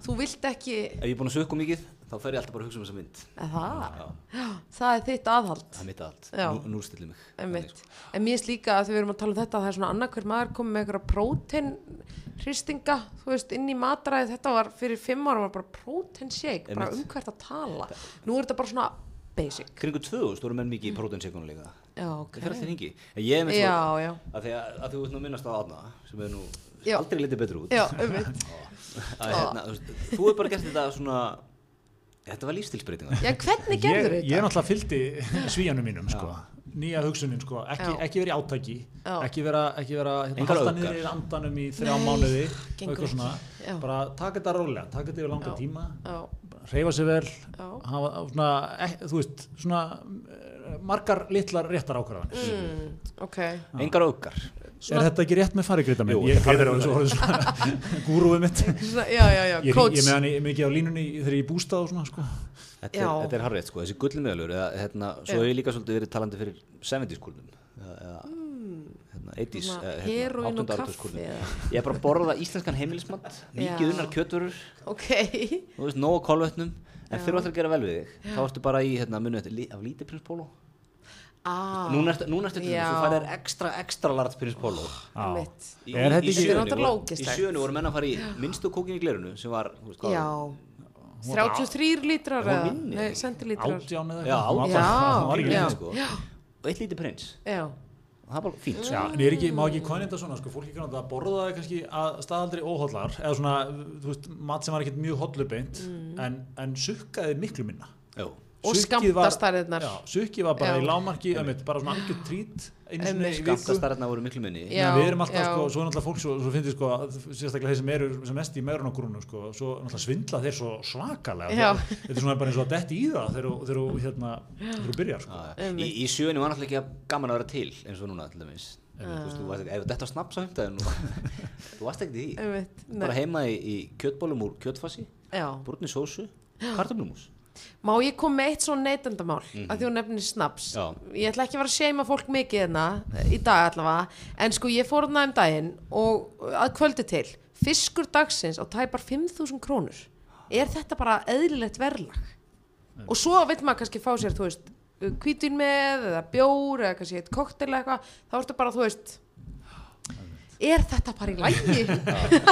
þú vilt ekki, ef ég er búin að sökka mikið þá fer ég alltaf bara að hugsa um þessa mynd. Það, það er þitt aðhald, það er mitt Já. nú, nú stillir mig. Sko. En mér finnst líka að þegar við erum að tala um þetta, það er svona annarkvör maður komið með einhverja prótein hristinga, þú veist, inn í matræði, þetta var fyrir fimm ára var bara prótein shake, bara um hvert að tala. Nú er þetta bara svona basic. kringu 2000 voru menn mikið í próteinsekunum líka Já, ok. það alltaf hingi en ég er með Já, svo já, að því að, að þú ert nú minnast á Átna sem er nú Já. aldrei litið betur út já, að, hérna, þú, veist, þú hefur bara gert þetta svona þetta var lífstilsbreytingar Já, hvernig gerður þetta? ég náttúrulega fylgdi svíjanum mínum sko. Nýja hugsunin, sko. ekki, ekki vera í átaki Já. ekki vera, ekki vera hérna, halda niður í andanum í þrjá Nei, mánuði eitthvað svona. Já. bara taka þetta rólega taka þetta yfir langa Já. tíma reyfa sér vel hafa svona, ek, þú veist svona eh, margar litlar réttar ákvarðanir Mm, ok. engar augar er þetta ekki rétt með farigrita minn? Jú, ég þetta er er svo, svona gúrúið mitt Svona, já, já, já, ég, coach. ég með hann mikið á línunni þegar ég er bústað og svona sko. Þetta Já. er, þetta er harrið, sko, þessi gullmiðalur eða, hérna, svo Já. hef ég líka svolítið verið talandi fyrir 70s kúlnum eða, eða hérna, 80s Svona eða, heroín og áttunda kaffi, áratuskúlnum. eða? Ég er bara að borða íslenskan heimilismat mikið Já. unnar kjötvörur Ok. þú veist, nóg á kolvetnum en fyrir að gera vel við þig þá ertu bara í hérna, munið af lítið prins pólo Ah, núna ertu, til Já. þess að þú færðir ekstra, ekstra large prins Já. mitt. Í, Er þetta í, er í sjöunni voru menn að fara í minnstu kókin í glerunu sem var, veist, Já. 33 lítrar var Já, var var Já. lítið, sko. og eitt lítið prins Já. og það bara fínt. Já, en er ekki, má ekki þetta svona, sko, fólki kannan að borða það kannski að staðaldri óhóllar, eða svona, þú veist, mat sem var ekkert mjög hóllubeint, en, en sukkaði miklu minna. Jú. Og Sukkið var- skammtastærðirnar. Já, sukki var bara Já. í lámarki, einmitt, bara svona algjör trít. Skammtastarðna voru miklu minni Já. Við erum alltaf, sko, svo er náttúrulega fólk, svo, svo finnst ég, sko, sérstaklega þeir sem eru sem mest í meðrunagrúnu, sko, svo náttúrulega svindla þeir svo svakalega. Þeir- Þetta er svona bara eins og að detti í það þegar þú- þegar þú, hérna, byrjar, sko. Já, Einmitt. í, í sjöunni var náttúrulega ekki gaman að vera til eins og núna til dæmis Ah. Ef þetta var snaps á heimdæðinu þú varst ekki í bara heima í, í kjötbólum úr kjötfassi Já. brúnni sósu, kartöflumús Má ég koma með eitt svona neytendamál? Að því hún nefnir snaps. Já. ég ætla ekki að vera að seima fólk mikið hérna í dag allavega en sko ég fór hérna um daginn og að kvöldi til fiskur dagsins á tæpar 5.000 krónur. Er þetta bara eðlilegt verðlag? Og svo vil maður kannski fá sér þú veist hvítin með eða bjór eða kannski eitt koktel eitthvað þá ertu bara þú veist er þetta bara í lægi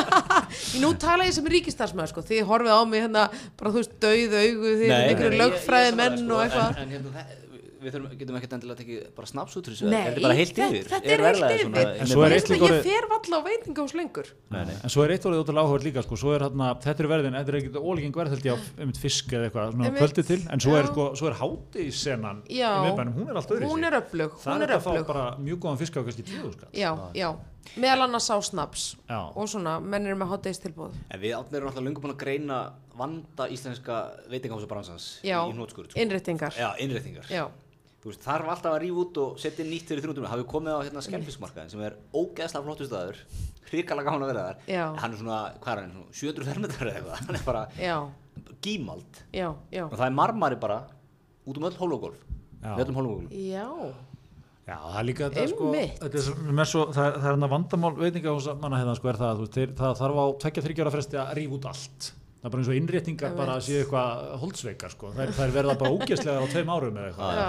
nú tala ég sem ríkistarsmaður sko, þið horfið á mig hérna bara þú veist dauð augu þið erum einhverju lögfræði menn og eitthvað. sko, en, en hérna, það, við þurfum, getum ekkert endilega tekið bara snaps út úr þessu Nei, er þetta bara heilt yfir þetta er heilt yfir. svona- En svo er eitt líka að ég orðið- fer valla á veitingahús lengur Nei, nei. En svo er eitt orðið ótrúlega áhverð líka sko, svo er hérna, þetta er verðin, þetta er ekkert ólíking verð held ég á um fisk eða eitthvað svona Einmitt. kvöldi til, en svo er sko, svo er hátíðsennan í Já. miðbænum, hún er allt öðru hún er öflug, Það hún er að fá öflug bara mjög góðan fisk á kannski tíu já, já, meðal annars á snaps Já. og svona, menn eru með hátægistilbúð en við átnir erum alltaf löngu búin að greina vanda íslenska veitingahúsabransans já, í hnótskurt sko. innréttingar já, innréttingar já, Þú veist, þarf alltaf að rífa út og setja nýtt fyrir 300 hafið komið á hérna skemmfiskmarkaðin sem er ógeðslega flottu staður. Hrikalega gaman að vera þar. Já. hann er svona, hvað er hann, svona 700 fermetrar eða eitthvað. Hann er bara já, gímald. Já, já. Og það er marmari bara út um öll hólugólf. Já. já, Já, það er líka þetta sko, þetta er, svo, það, er- er hérna vandamál veitingahúsa manna hérna sko er það, að, þú veist, þeir, það þarf á tvekja þryggjára fresti að rífa út allt. Það er bara eins og innréttingar bara séu eitthvað holdsveikar sko, það er, það er verða bara ógeðslega á tveim árum eða eitthvað. já.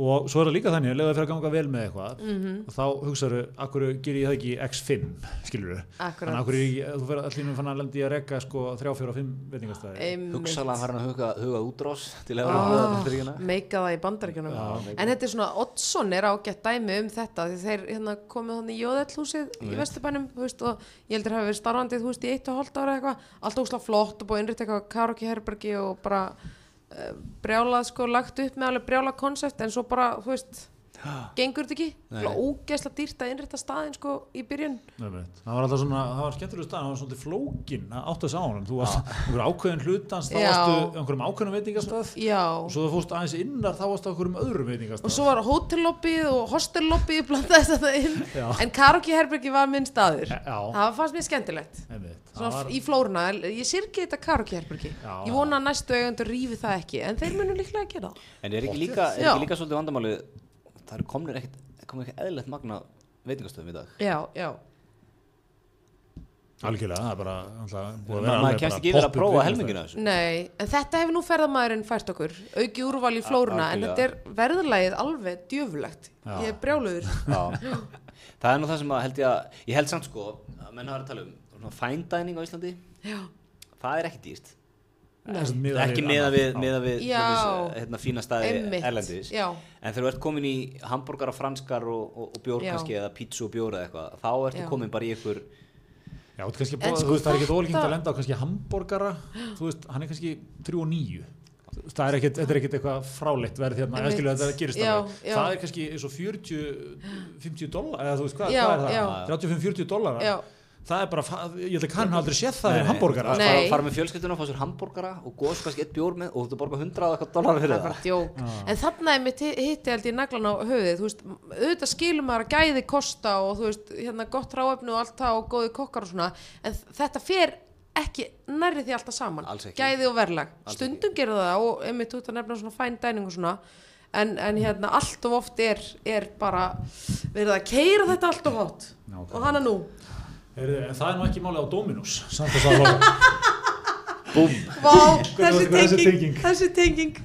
Og svo er það líka þannig, ef það fyrir að ganga vel með eitthvað Mhm. og þá hugsaðu, akkur ger ég það ekki í X5, skilur Akkúrat. þannig akkur er ég, þú fyrir allir fann að lendi í að rekka sko 3, 4 og 5 veitingastæði einmitt. Hugsalega hann að huga, huga útrás til að Ah, vera meika það í bandaríkjunum. Já. en þetta er svona, Oddsson er ágætt dæmi um þetta því þeir hérna, komið búið innrýtt eitthvað karaoke herbergi og bara uh, brjálað sko lagt upp með alveg brjálað konsept en svo bara, þú veist gengur þetta ekki? Nei. Nei. ógeðslega dýrt að innrætta staðin sko í byrjun. Það var alltaf svona, það var skemmtilega stað það var svolítið flókin að átta þess á honum. Þú varst einhver ákveðin hlutans þá varstu einhverjum ákveðin veitingastað já. Og svo þú fórst aðeins innar þá varstu einhverjum öðrum og veitingastað svo var hótellobbið og hostellobbið blandaðist þetta inn. Já. en karaoke-herbergi var minn staður. Já, það fannst mér skemmtilegt. Það Svona var, í flóruna, ég sirki þetta karaoke-herbergi Já. ég vona að næstu það er er eru komnir ekkert, eðlilegt magna veitingastöðum í dag. Já, já, algjörlega, það er bara maður alveg kemst bara ekki yfir að prófa helmingina nei en þetta hefur nú ferðamæðurinn fært okkur. Auki úrval í flóruna en þetta er verðlægið alveg djöfulegt. Já. ég er brjáluður. Já. það er nú það sem að held ég að ég held samt sko, að menn hafa að tala um svona fine dining á Íslandi. Já, það er ekki dýrt Miðað ekki annað. við, Já. meða við til dæmis, hérna, fína staði Einmitt, erlendis. Já. en þegar þú ert komin í hambúrgar og franskar og, og, og bjór Já. kannski eða pítsu og bjór eða eitthvað þá ertu komin bara í ykkur Já, þú, sko þú veist, það er ekkert ólíkingt að lenda á kannski hambúrgara, þú veist, hann er kannski 3 og 9 það er ekkert, þetta er ekkert eitthvað fráleitt verð hérna, eða þetta gerist já. það er kannski eins og 40 50 dólar, eða þú veist hvað, Já, hvað er það? 35-40 dólar, það er bara ég held að kann aldrei séð það er nei. hambúrgara fara, fara með fjölskylduna, fá sér hambúrgara og góðs kannski eitt bjór með og þú ert að borga 100 og eitthvað dólar það fyrir bara það. djók. En þarna er mitt hitti held ég naglan á höfuðið þú veist, auðvitað skilur maður að gæði kosta og þú veist, hérna gott ráefni og allt það og góði kokkar og svona en þetta fer ekki nærri því alltaf saman. Gæði og verlag, Alls stundum gerðu það og einmitt út að nefna svona fæn dæning og svona en, en hérna allt of oft er, er bara verið að keira þetta allt of Nákvæmlega. og hana nú en það er nú ekki málið á Dominus samt að það var Búm, þessi tenging, tenging? þessi tenging.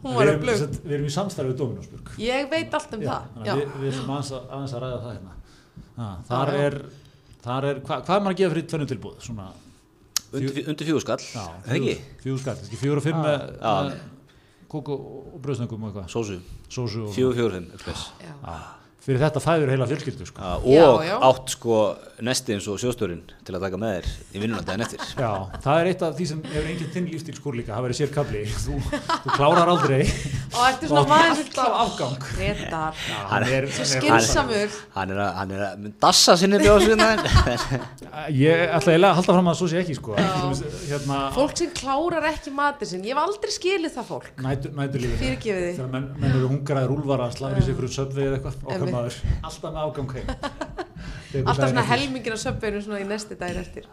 Hún var við, erum, öflug. sem sagt, við erum í samstarfið Dominusburg ég veit allt um það að við, við erum aðeins að, aðeins að ræða það hérna. Ha, þar er, þar er hva, hvað er maður að gefa fyrir tvennum tilbúð svona, undir, undir fjögurskall já, er ekki? fjögur skall, kannski fjögur og fimm kók og, bröðsnöggum og eitthvað. Sósu, sósu og fimm fyrir þetta fæður heila fjölskyldu sko. Og átt sko nesti eins og sjóstörinn til að taka með þér í vinnuna daginn eftir. Já, það er eitt af því sem hefur enginn þinn lífstílskór líka, það verið sér kabli þú, þú klárar aldrei. Og ertu svona maður? alltaf afgang. Er, svo hann er skynsamur. Hann er að, hann er að dassa sinni bjóðsvinna ég ætla eiginlega að halda fram að svo sé ekki sko. hérna, fólk sem klárar ekki matið sinn. Ég hef aldrei skilið það fólk. Nætur, næturlífið. Fyrirgefið þið þegar menn, menn eru hungraðir úlfar að slæra í sig fyrir söpvið eða eitthvað. Okkar maður, alltaf með afgang heim alltaf svona helmingin á söpbeinu svona í næsti daginn eftir.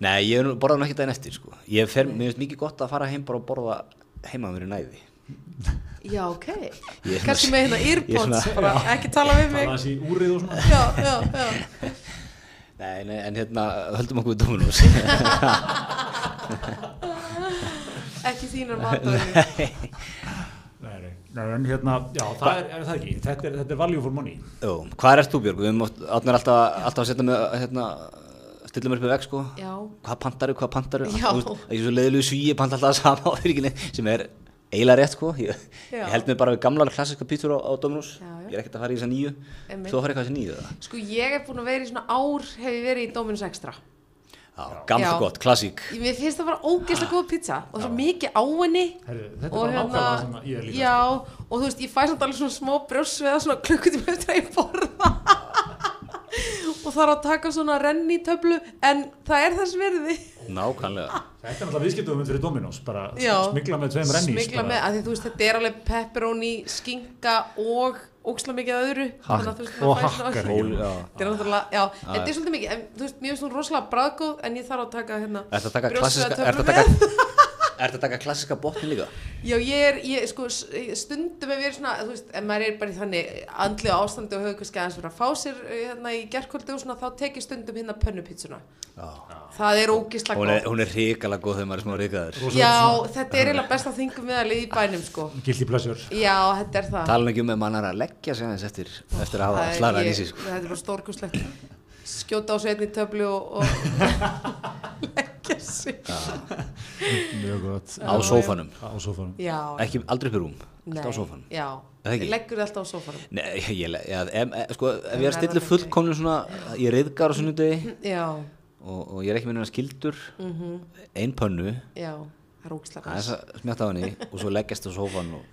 Nei, ég er nú- borða nú ekki daginn eftir sko. ég fer, mér finnst mikið gott að fara heim bara og borða heima mér í næði. Já ok, er kannski með hérna earpods svona- bara ekki tala við mig. Var þessi úrið og svona. Já, já, já. Nei, nei, en hérna höldum okkur við Dominus ekki þínar matöðinu Nei, nei. En hérna, já, það er, er það ekki. Þetta er, þetta er value for money. Jú, hvað ert þú Björg? Við erum átnir alltaf, alltaf að setja með hérna, stilla mér upp í veg sko. Já, hvað pantaru, hvað pantaru ég er svo leiðilegu svíi, panta alltaf það sama á fyrirginni sem er eiginlega rétt sko. Ég, ég held mig bara við gamla klassiska pítur á, á Dominus Já, já. ég er ekkert að fara í þessa nýju. Þú fara eitthvað í þessa nýju eða? sko ég er búin að vera í svona ár hef ég verið í Dominus Extra gamla gott, klassík. Mér finnst það bara ógeðslega góð pizza og svo mikið á henni. Herri, þetta er bara nákvæmlega sem að ég er líka já, og þú veist, ég fæ samt alveg svona smá brjósveða svona klukkutíma eftir að ég borða. Og þarf að taka svona renni töflu en það er þess verði nákvæmlega. Þetta er náttúrulega viðskiptum fyrir Dominos bara Já. smigla með tveim rennís smigla með, að því þú veist, þetta er alveg pepperoni, skinka og óksla mikið að öðru veist, og hakkar. Þetta er náttúrulega, já, þetta er svolítið mikið en þú veist, mér finnst hún rosalega bræðgóð en ég þarf að taka hérna Ertu að taka brjóstsveða klassiska, ertu töflu að með. taka Ertu að taka klassiska botnin líka? Já, ég er, ég, sko, stundum er svona, þú veist, ef maður er bara í þannig andlega ástandi og hefur kannski aðeins verið að fá sér eh, hérna í gerkvöldi og svona, þá tek ég stundum hérna pönnupítsuna. Já. Það er ógislega er, góð. hún er hrikalega góð þegar maður er smá ríkaður Já, þetta er eiginlega besta þingum meðalið í bænum, sko. Guilty pleasure Já, þetta er það. Tala nú ekki um ef mann er að leggja sig aðeins eftir, eftir að hafa er- slagað ég- í sig sko. Þetta er bara stórkustlegt. Skjóta á sig einni töflu og, og sig. Mjög gott. Á sófanum. Á sófanum. Já. Ekki aldrei upp í rúm, Nei, alltaf á sófanum. Já, Er það ekki? leggur alltaf á sófanum. Nei, ég, le- ja, em, e, sko, ef ég er miklu. fullkomnum svona Ég reyðgar á sunnudegi Já, og, og ég er ekki með hennar skildur mhm, Ein pönnu. Já. það er ógislega Það er þess að smjátt á henni og svo leggjast á sófan og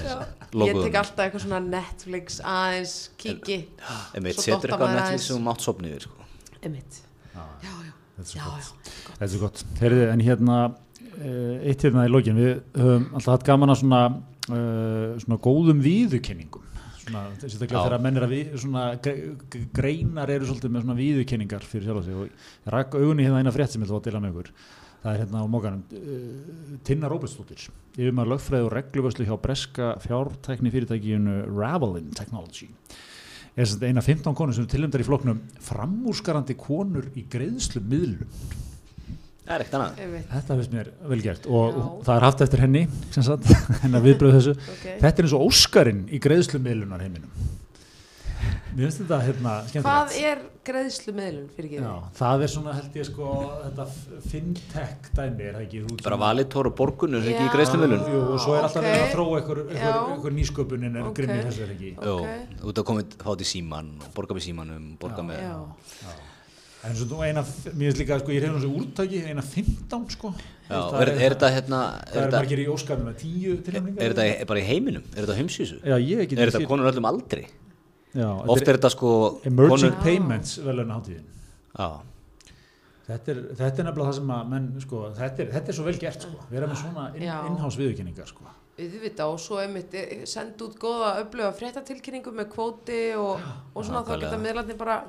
Ég logoðum. tek alltaf eitthvað svona Netflix aðeins, kiki Einmitt, Svo setur eitthvað Netflix þú mátt sopni yfir sko. Einmitt Já, já, Þetta er svo já, gott. já Þetta er svo gott. Heyrðu, en hérna, uh, eitt hérna í lokin, við höfum alltaf hatt gaman að svona, uh, svona góðum víðukenningum. Svona, sérstaklega þegar að menn er að við, svona, greinar eru svolítið með svona víðukenningar fyrir sjálf sig og rakk augunni hérna eina frétt sem ég ætla að deila með ykkur. Það er hérna á mókanum, uh, Tinna Róbertsdóttir, yfir maður lögfræði og regluvöslu hjá breska fjártækni fyrirtækinu Ravelin Technology. Er eina 15 konur sem eru tilnæmdar í flokknum framúrskarandi konur í greiðslu miðlum. Það er ekkert annað. Þetta finnst mér vel gert og Já. það er haft eftir henni hennar viðbröð þessu. Ok. Þetta er eins og Óskarinn í greiðslumiðlunar heiminum mér finnst þetta hérna Hvað skemmtilegt er greiðslu meðlun fyrir Já, það er svona held ég sko þetta fintech dæmi er það ekki þú Bara valitór og borgun er það ekki Já. í greiðslumilun Jú, og svo er alltaf Ok. verið að þróa einhver, Já. nýsköpunin er Ok. grimmið þessu er ekki Jú, Ok. þú ert að koma fátt í síman og borga með símanum, borga með Já, en svo þú eina, mér finnst líka sko ég reyna þessu úrtaki, eina 15 sko Já, er, er þetta hérna það er er þetta, margir í Óskarinn með 10 tilnefningar er þetta bara í heiminum? Er þetta á heimsvísu? Já, ég ekki Er þetta konur öllum aldri? Já, Oft er þetta sko Emerging Já. Payments velun hátíðin Já, Þetta er, þetta er nefnilega það sem að menn, sko, þetta er, þetta er svo vel gert, sko, vera með svona inn, Já. innhás viðurkenningar, sko. auðvitað og svo einmitt eh, senda út góða öfluga fréttatilkynningu með kvóti og, og svona þá geta miðlarnir bara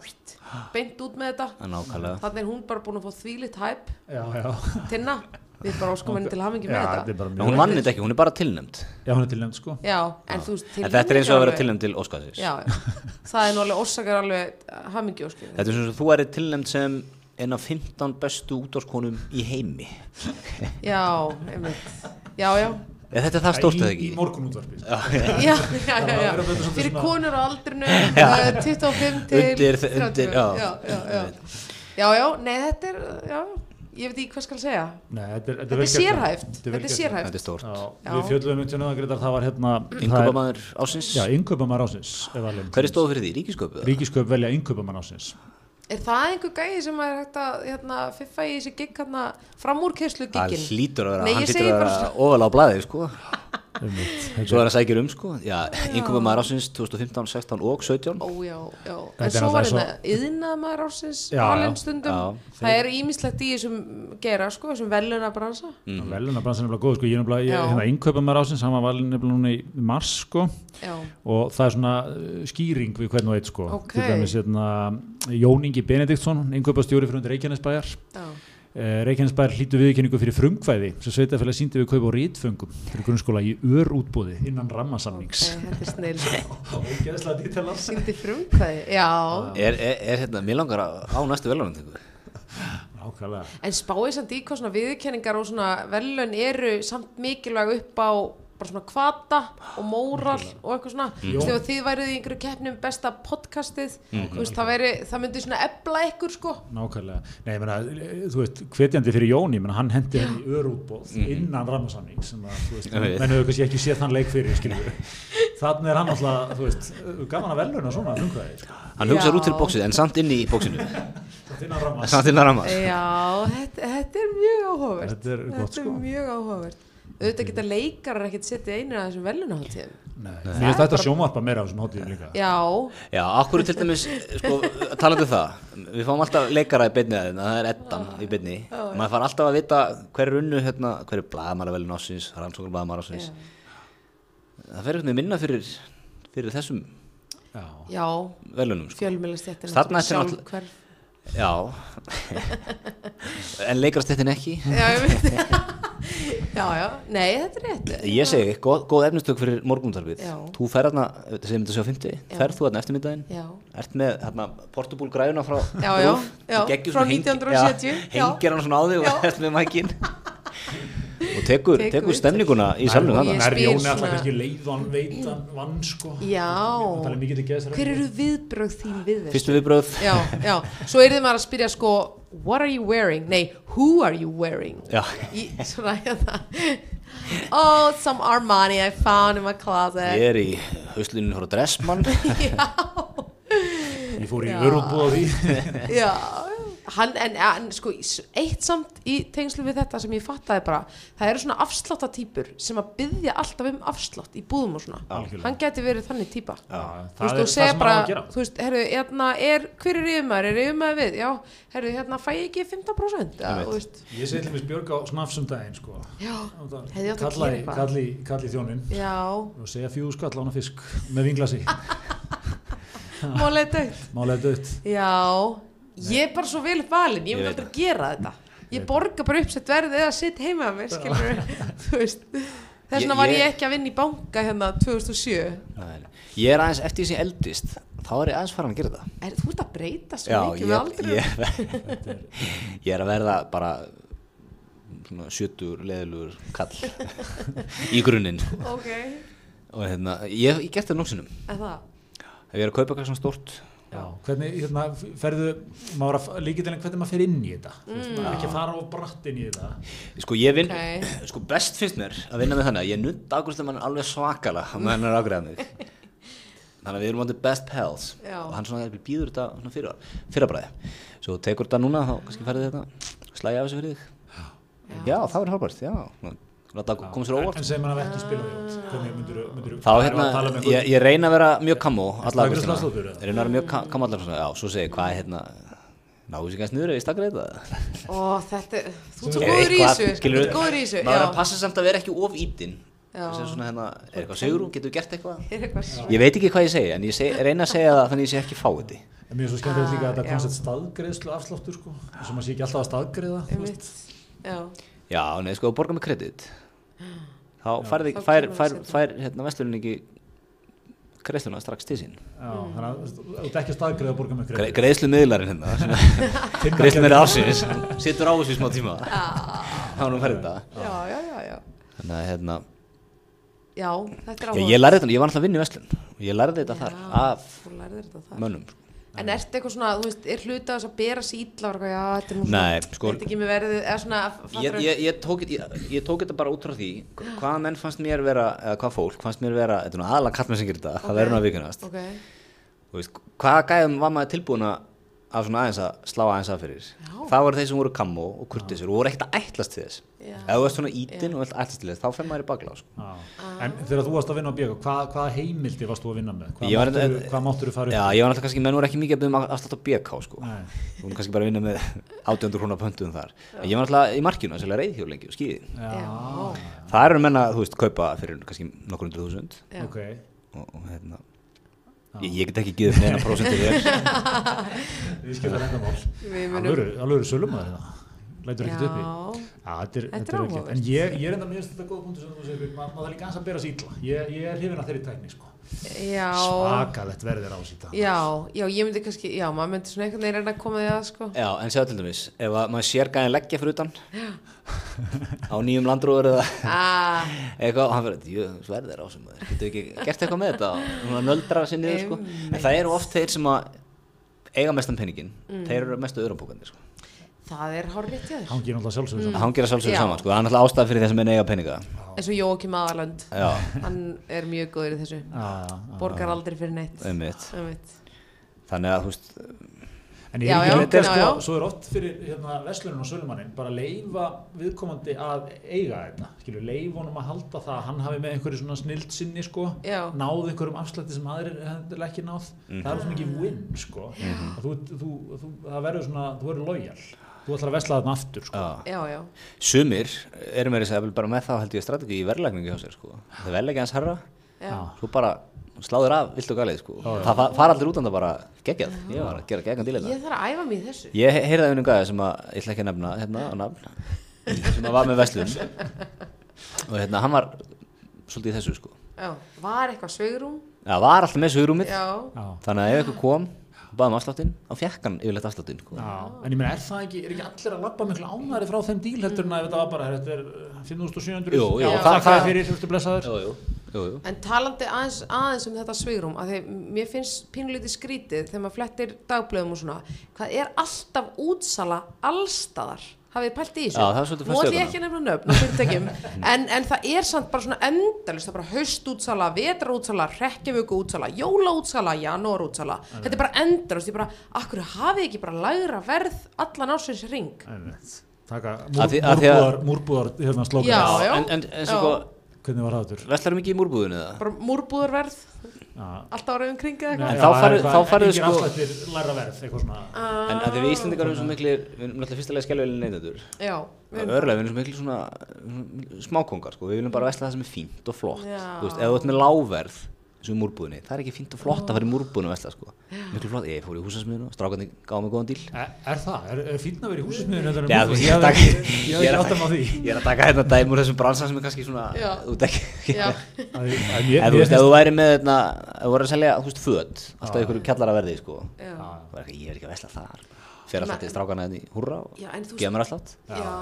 beint út með þetta það þannig er hún bara búin að fá þvílitt hæp Já, já. við bara óskum henni til hamingi Já, með þetta En hún vann þetta ekki, hún er bara tilnæmt já, hún er til nefnd, sko. já, en þú veist En þetta er eins og að vera tilnæmt til Óskarsins já, já. það er nú alveg orsakar alveg hamingi óskum Þetta er eins og þú er tilnæmt sem einn af 15 bestu útdórskonum í heimi já, einmitt já, já, Eða Þetta er það stórt eða Í, ekki? í morgun útvarpið. já, já, já, já. fyrir konur á aldrinu uh, 25 til Undir- 30. undir- já. já, já, já. já, já, nei þetta er já, ég veit ekki hvað skal segja Nei, þetta er, þetta vel er sérhæft þetta er sérhæft Þetta er stórt Já, Já. við fjöldum um til nöðagreitar, það var hérna, það Innkaupamanður ásins já, innkaupamæður ásins, er. Hver er stóð fyrir því? Ríkisköpu? Ríkiskaup velja innkaupamæður ásins. er það einhver gæði sem er hægt að hérna, fiffa í þessi gigg hérna framúrkerslu Það giggin hlýtur að vera, Nei, hann ég hlýtur að vera ofalega á blaði sko. Svo er það sækir um sko. Já, innkaupamanður ásins 2015, 16 og 17 Ó, já, já. Þetta er En svo var náttúrulega hérna yðnaðmaður ársins Já, já. valinn stundum. Já. Það er ímislegt í þessum gera, sko, þessum veluna bransa. Mhm. Mm. Velunarbransan er nefnilega góð, sko, ég er nefnilega, hérna, innkaupamæður ásins, hann var valinn nefnilega núna í mars, sko. Já, og það er svona uh, skýring við hvern og eitt sko Ok. til dæmis hérna, Jón Ingi Benediktsson innkaupastjóri fyrir undir Reykjanesbæjar já, uh, Reykjanesbæjar hlýtu viðurkenningu fyrir frumkvæði sem sveitafélag síndi við kaup á rítföngum fyrir grunnskóla í örútbúði innan rammasamnings. Ok, þetta er snill. og geðslega dítalar Sýndi frumkvæði, já. Er, er, er hérna, mér langar að á næstu velunum En spáið samt í hvað svona viðurkenningar og svona velun eru samt mikilvæg upp á bara svona kvata og móral og eitthvað svona, þú veist, ef þið værið í einhverju keppni um besta podcastið, þú veist, það, væri, það myndi svona ebla ykkur, sko. Nákvæmlega, nei, ég meina, eh, þú veist, hvetjandi fyrir Jón, ég meina, hann hendi henni í örútbóð innan rammasamning sem að, þú veist, menn hefur kannski ekki séð þann leik fyrir. Þannig er hann alltaf, þú veist, gaman að veluna svona Hann hugsar Já. út til bóksið en samt inni í bóksinu. Samt innan rammas Já, þetta, þetta er mjög áhugavert. Þetta er gott, Þetta sko. er mjög áhugavert. Auðvitað geta leikarar ekkert setið einu af þessum velunaháttíðum. Nei, mér finnst þetta sjónvarpa meira á þessum hátíðum líka. Já, Já, akkur til dæmis, sko, talandi um það. Við fáum alltaf leikara í beinni aðeins Það er Eddan í beinni. Maður fær alltaf að vita hver er unnu, hérna, hver er blaðamæla velun ásins Rannsóknar blaðamæla ásins Það fer eitthvað minna fyrir, fyrir þessum Já, já, velunum sko. er sem all- hver. Já. En leikarastettin ekki. Já, ég veit. já, já, nei, þetta er rétt. Ég segi, góð, góð efnistök fyrir morgundarfið Já. Þú fer hérna, segjum þetta sjá 50 Já. Ferð þú hérna eftirmiddaginn Já, Ert með hérna, portubúl græjuna frá Já, já, já, frá svona heng- 1970, já, já. Hengir hann svona á þig og ert með mækin Og tekur, Tekur stemninguna í þarna það er Jóni alltaf kannski leið og hann veit hann vann, sko. já. Er. Hver eru viðbrögð þín við þessu? Fyrstu viðbröð Já, já, svo er þið maður að spyrja sko What are you wearing? Nei, who are you wearing? Já. Í, svona hérna Oh, some Armani I found in my closet Ég er í hauslinu frá Dressmann Ég fór í Já. örútbúð á því. Já, hann, en, en sko, eitt samt í tengslu við þetta sem ég fattaði bara það eru svona afsláttatýpur sem að byggja alltaf um afslátt í búðum og svona. Algjörlega. hann geti verið þannig týpa Já, þú það veist, segir sem bara, þú veist, herru, hérna er, hver er yfirmaður, er yfirmaður við, já, herru, hérna fæ ég ekki 15%, já, Einmitt. þú veist, Ég segi til mér Björg á snafsum daginn sko. já, Og Hefði átt að í- kalla í þjónin já, og segja fjú skall ána fisk með vinglasi. Málega dögt, málega dött já, ég er bara svo vel valin, ég Ég veit aldrei gera þetta, ég borga bara uppsett verðið eða sitt heima að mér, skilur, þess vegna Ég- var ég- ég ekki að vinna í banka hérna 2007, Nei, ég er aðeins eftir því sem ég eldist þá er ég aðeins farin að gera það er, þú ert að breyta svo mikið ég, með aldrei, ég, ég er að verða bara sjötur leðilugur kall í grunninn. Ok, og hérna, ég hef gert það það, ef ég er að kaupa eitthvað svona stórt Já, hvernig, hérna, ferðu, maður að líka til hvernig maður fer inn í þetta, mm. er ekki að fara of bratt inn í þetta. sko ég vinn, Ok. sko best finnst mér að vinna með þannig að ég nutt ágústum hann alveg svakala að maður er ágræðað mig. Þannig að við erum áttið best pals. Já. og hann svona býður þetta svona fyrir, fyrirbræði svo tekur þetta núna þá kannski færði þetta slæði af þessu fyrir þig. Já, það verður hálfbært, já láta koma sér óvart. En segir maður að ekki spila því út, hvernig myndur þú, þá hérna, ég, ég reyna að vera mjög kamó alla Staðgreiðslu ágústina, afsláttur, eða? ég reyna að vera mjög ka- kamó allar svona, já, svo segi hvað er hérna náðu sér kannski niður ef ég stakkar þetta ó, þetta, þú ert svo Er góður í þessu, þú ert góður í þessu, maður er að já, passa samt að vera ekki of ítinn Já. Þessi svona hérna, er eitthvað segur getur þú gert eitthvað? Er ég veit ekki hvað ég segi en ég seg, reyna að segja það þannig ég sé ekki fáið En mér er svo skemmtilegt líka að Ah, þetta já. koncept staðgreiðslu afsláttur sko, sem maður sé ekki alltaf að staðgreiða, þú einmitt, veist. já, nei, sko, þú borgar með kredit þá færði, Þá fær, fær, það fær hérna vestlurinn ekki greiðsluna strax til sín. Já, þannig að þú ert ekki að staðgreiða að borga með Gre, kredit. greiðslu miðlarinn hérna greiðslu með ásins situr á þessu smá tíma. Þá erum færði þetta. Já, já, já, já, þannig að hérna já, þetta er Já, áhuga, ég lærði þetta, ég var alltaf að vinna í Vestlun og ég lærði þetta þar af mönnum sko. en ertu eitthvað svona, þú veist, er hluta þess að bera illa og já, þetta er nú svona, Nei, sko- þetta ekki með verðið, eða svona, ég, ég, ég, tók, ég, tók þetta bara út frá því hvað menn fannst mér vera, eða hvað fólk fannst mér vera, þetta er nú aðalega kallmenn sem gerir þetta það verður nú að vikunast ok, veist, hvaða gæðum var maður tilbúin að að svona aðeins að slá aðeins að fyrir Já. það voru þeir sem voru kammo og kurtisur og voru ekkert að ætlast til þess Já. ef þú ert svona ítinn og ætlast til þess þá fer maður í bakla sko. Já. En þegar þú varst að vinna á BK, hvað, hvaða heimildi varst þú að vinna með? Hvað var- máttur, hvað máttur þú fara upp? já, ég var náttúrulega kannski, menn voru ekki mikið að byggja um afslátt á BK sko. Nei. þú voru kannski bara að vinna með 800 húnna pöntum þar en ég var náttúrulega í markinu að selja reyðhjól lengi og skýði Já, Já. það eru menna, þú veist, kaupa fyrir ég, ég get ekki gefið neina prósentur þér Við skilðum þetta mál. Alvöru, alvöru sölum að þetta. Lætur ekkert uppi. Já, þetta er, Þetta er. En ég, ég er enda mjög þetta góða punktu sem þú segir, maður þarf líka að bera sér illa. Ég, ég er hrifin að þeirri tækni, sko. Já, Svakalegt verðir á síta. já, já, ég myndi kannski, já, maður myndi svona einhvern veginn reyna að koma því að, sko, Já, en sjá til dæmis, ef að maður sér gæðin leggja fyrir utan á nýjum landrúður eða ah, eitthvað og hann fyrir, jú, sverðir á sem maður. Getur ekki gert eitthvað með þetta? Og nöldra sér niður sko. en það eru oft þeir sem að eiga mestan peningin, þeir eru mestu öðrumbúkandi sko. Það er hár rétt hjá þér, Hangir náttúrulega sjálfsögur mm. saman. hann gera sjálfsögur Já. saman, sko. það er náttúrulega ástæð fyrir þessum en eiga peninga. Eins og Jókim Aðalönd, já, hann er mjög góður í þessu, Já, já, já. borgar aldrei fyrir neitt, þannig að, þú veist, En ég er ekki með þetta, sko, svo er oft fyrir hérna, veslunum og sölumannin bara leifa viðkomandi að eiga þetta, skilur, leif honum að halda það að hann hafi með einhverju svona snild sinni, sko, Já. náð einhverjum afslætti sem aðrir hefði ekki náð, það er svona ekki win, sko, að þú, þú, þú, það verður svona, þú verður lojal, þú ætlar að vesla þarna aftur, sko. já. Já, já, sumir eru með þess að bara með þá held ég strategi í verðlækningi hjá sér sko. það verðlækja hans herra já, svo bara sláður af vilt og galið sko. það fa- fara allir út an það bara geggjað. Ég var að gera geggjað díl ég þarf að æfa mig í þessu, Ég he- heyrði af einum gæði sem að, ég ætla ekki að nefna hérna á nafn, sem að var með Vestlun og hérna hann var svolítið í þessu sko. já, var eitthvað sveigrum, Já, var alltaf með sögurummið, já, Já. þannig að ef eitthvað kom og baði um afsláttinn, þá fekk hann yfirleitt afsláttinn sko. Já, en ég meina, er það ekki, er ekki allir að labba miklu ánæri frá þeim díl heldur en að þetta var bara, þetta er uh, 5700, Jú, jú, já, það- það, það það- fyrir, þú blessaður. Jú, jú, jú, jú. En talandi aðeins, aðeins um þetta svigrum að því mér finnst pínulítið skrítið þegar maður flettir dagblöðum og svona hvað er alltaf útsala allstaðar hafið þið pælt í þessu? Er augunum. ekki að nefna nöfn á fyrirtækjum en, en það er samt bara svona endalist það er bara haustútsala, vetraútsala rekkjavökuútsala, jólaútsala janúarútsala, þetta er bara endalist ég bara, akkur hafið ekki bara lægra verð allan ásins ring taka múrbúðar, múrbúðar hérna já. En, en, en sko, hvernig var það þurr? veslar mikið í múrbúðinu eða? bara múrbúðarverð, alltaf áraðum kring eða En eitthvað? Þá farið- þá farið sko- afslættir læra verð, eitthvað svona. En að því við Íslandingar erum svo miklir, við erum náttúrulega fyrstulega skjálfilega neytendur. Já, Örlega, við erum svo miklir svona, smákongar, sko, við viljum bara vesla það sem er fínt og flott. Já. Þú veist, ef þú ert með láverð og í múrbúðinni, það er ekki fínt og flott að fara í múrbúðinu að vesla, sko. Miklu flott, ég fór í húsasmiðinu og strákandi gáði mig góðan díl. Er, er það? Er, er fín að vera í húsasmiðinu? Veist, ég er að hef ég ekki er að átt að á því. Ég er að taka hérna dæm úr þessum bransan sem er kannski svona, veit ekki Að að þú veist, ef þú væri með þetta, ef þú væri að selja, þú veist, föt, alltaf ykkur kjallara verði, sko. Já. Það er ekki, ég er ekki að vesla þar. Fyrir alltaf til strákana hérna í húrra og gefa mér alltaf. Já,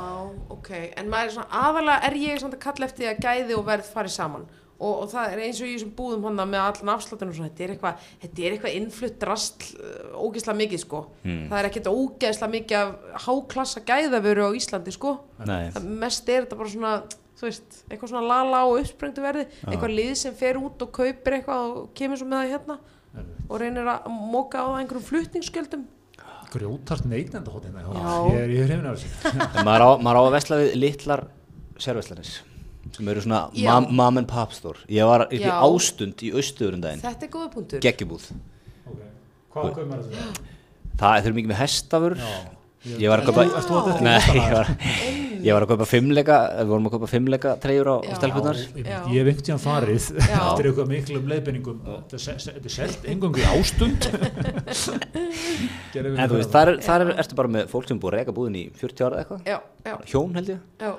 ok, en maður er svona aðalega er ég svona að kalla eftir að gæði og verð fari saman og, og það er eins og í þessum búðum hann með allan afsláttinu og svona, þetta er eitthvað þetta er eitthvað innflutt rastl uh, ógeðslega mikið sko, Hmm. það er ekkert ógeðslega mikið af háklassa gæðavöru á Íslandi sko, Nei, það mest er þetta bara svona þú veist, eitthvað svona lala og uppsprengtu verði eitthvað lið sem fer út og kaupir eitthvað og kemur svo með það hérna og reynir að móka á það einhverjum flutningsgjöldum. Grjótart neytenda hótt hérna. Já. ég er ég er hrifin af þessu. En maður á, maður á að vesla við litlar sérveslanis sem eru svona mam, mam and pop store. Ég var ekki Já. ástund í austöðurinn daginn. Þetta er góða punktur. Geggjubúð. Okay. hvað kaupir maður þetta? Það er mikið með hestafur Já. Ég var að kaupa Ert þú að þetta í Nei, listana? ég var, ég var að kaupa fimmleika Við vorum að kaupa fimmleika treyjur á stelpunar Ég hef einhvern tíðan farið eftir eitthvað miklum leiðbenningum þetta er se- se- þetta er selt engangu í ástund. En þú veist, þar, er, þar er, ertu bara með fólk sem er búið að reyka búðin í 40 ára eða eitthvað? Já, já, Hjón held ég, já,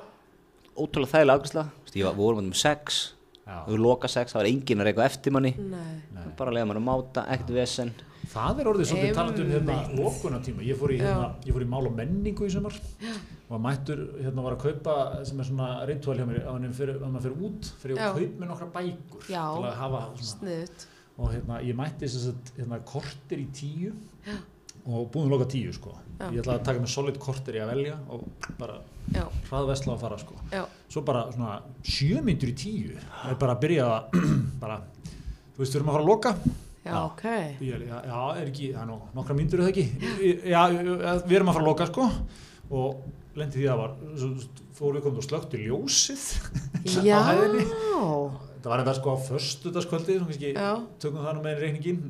ótrúlega þægilega afgræsla Við vorum með sex. Já. Við vorum loka sex, það var enginn að reyka eftir manni. Nei. Bara leiða mann að máta, ekkert vesen. Það er orðið svolítið Einmitt. talandi um hérna lokunatíma. Ég fór í, hérna, ég fór í mál og menningu í sumar. Og að mættur hérna var að kaupa sem er svona ritual hjá mér að maður fyrir út fyrir Já. að kaupa með nokkra bækur Já. til að hafa svona sniðut og hérna ég mætti þess að hérna kortir í tíu og búin að loka tíu sko. Já. Ég ætlaði að taka með solid kortir í að velja og bara já, hraðvesla að fara sko. já, Svo bara svona sjö myndur í tíu er bara að byrja að bara, þú veist, við erum að fara að loka. Já, ok. Ég já, já, er ekki, það er nú nokkra myndur eða ekki? Já, já, við erum að fara að loka sko. Og lendi því að það var við komið og slögtu ljósið já, það var þetta sko á föstudagskvöldi kannski já. tökum það nú með reyningin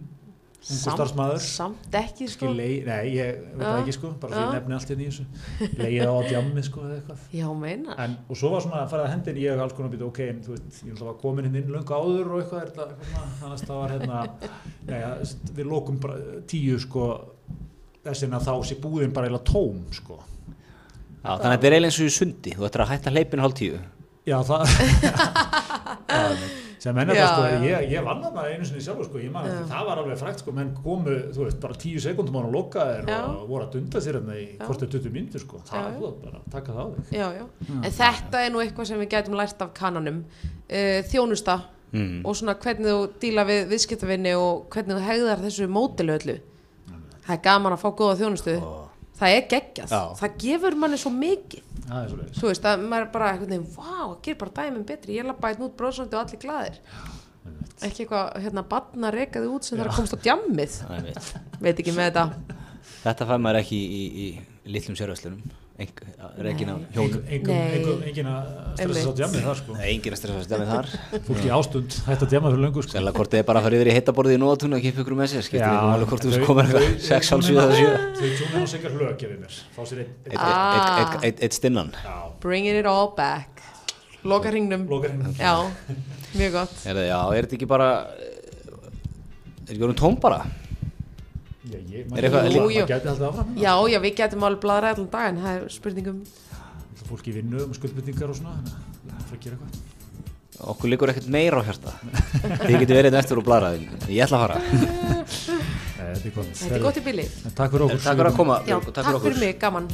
ungu samt, starfsmaður samt ekki sko lei, nei, ég veit það Já. ekki sko bara ég Já. nefni allt hérna í þessu leiði á djammi sko eða eitthvað já, meina En, og svo var svona að fara að hendin ég alls konar býta ok, en þú veist, ég að komin hérna inn löngu áður og eitthvað, er þetta, eitthvað þannig að það var hérna, neða, við lókum bara tíu sko, þess vegna þá sé búðin bara eila tóm sko. Já, þannig að þetta er eiginlega eins og í sundi Þú ættir að hætta hleypinu hálf tíu Já, það, sem menn þetta Já, sko, ég, ég vann þarna einu sinni sjálfur sko, ég man, Já. það var alveg frækt sko, menn komu, þú veist, bara tíu sekundum á hann og lokaðir Já. og voru að dunda sér hérna í er 20 mínútur sko, það er þú átt bara að taka það á þig. já, já. en þetta er nú eitthvað sem við gætum lært af kananum uh, þjónusta mm. og svona hvernig þú díla við viðskiptavinni og hvernig þú hegðar þessu mótilu öllu það er gaman að fá góða þjónustu það er geggjað, Já. það gefur manni svo mikið. Það er þú veist að maður er bara eitthvað nefn, vá, ger bara dæminn betri, ég lappa einn út bróðsandi og allir glaðir. Ekki eitthvað, hérna, badna rekaði út sem þarf að komast á djammið. Það er veit ekki með þetta. Þetta fær maður ekki í, í, í litlum hjónum engin, Nei. engin, engin að stressa á Einmitt. djamið þar sko. Engin að stressa stjafið þar fólk í ástund hætti að djama fyrir löngu sko. Sérlega hvort þið er bara að fara yfir í heitaborðið í nótunum og kipa ykkur með sér Skiptir ykkur alveg hvort þú þau- komir þau- eitthvað 6, þau 7, 7 tjúna- 7 þau tjóna og segja hlög gefið mér fá sér Eitt- Ah. eitt- eitt- eitt- eitt- Eitt stinnan bringing it all back loka hringnum já, mjög gott Er er þetta ekki bara Er ekki orðin tóm bara? Já, ég, Er eitthvað- haldið áfram já, já, við getum alveg bladra allan dag en það er spurningum. Fólk í vinnu um skuldbyttingar og svona þannig að það er að gera eitthvað. Okkur liggur ekkert meira á hjarta. Þið getur verið eftir og bladra Ég ætla að fara. Nei, þetta er gott. Þetta gott í bili. Takk fyrir okkur Takk fyrir að fyrir fyrir mig, gaman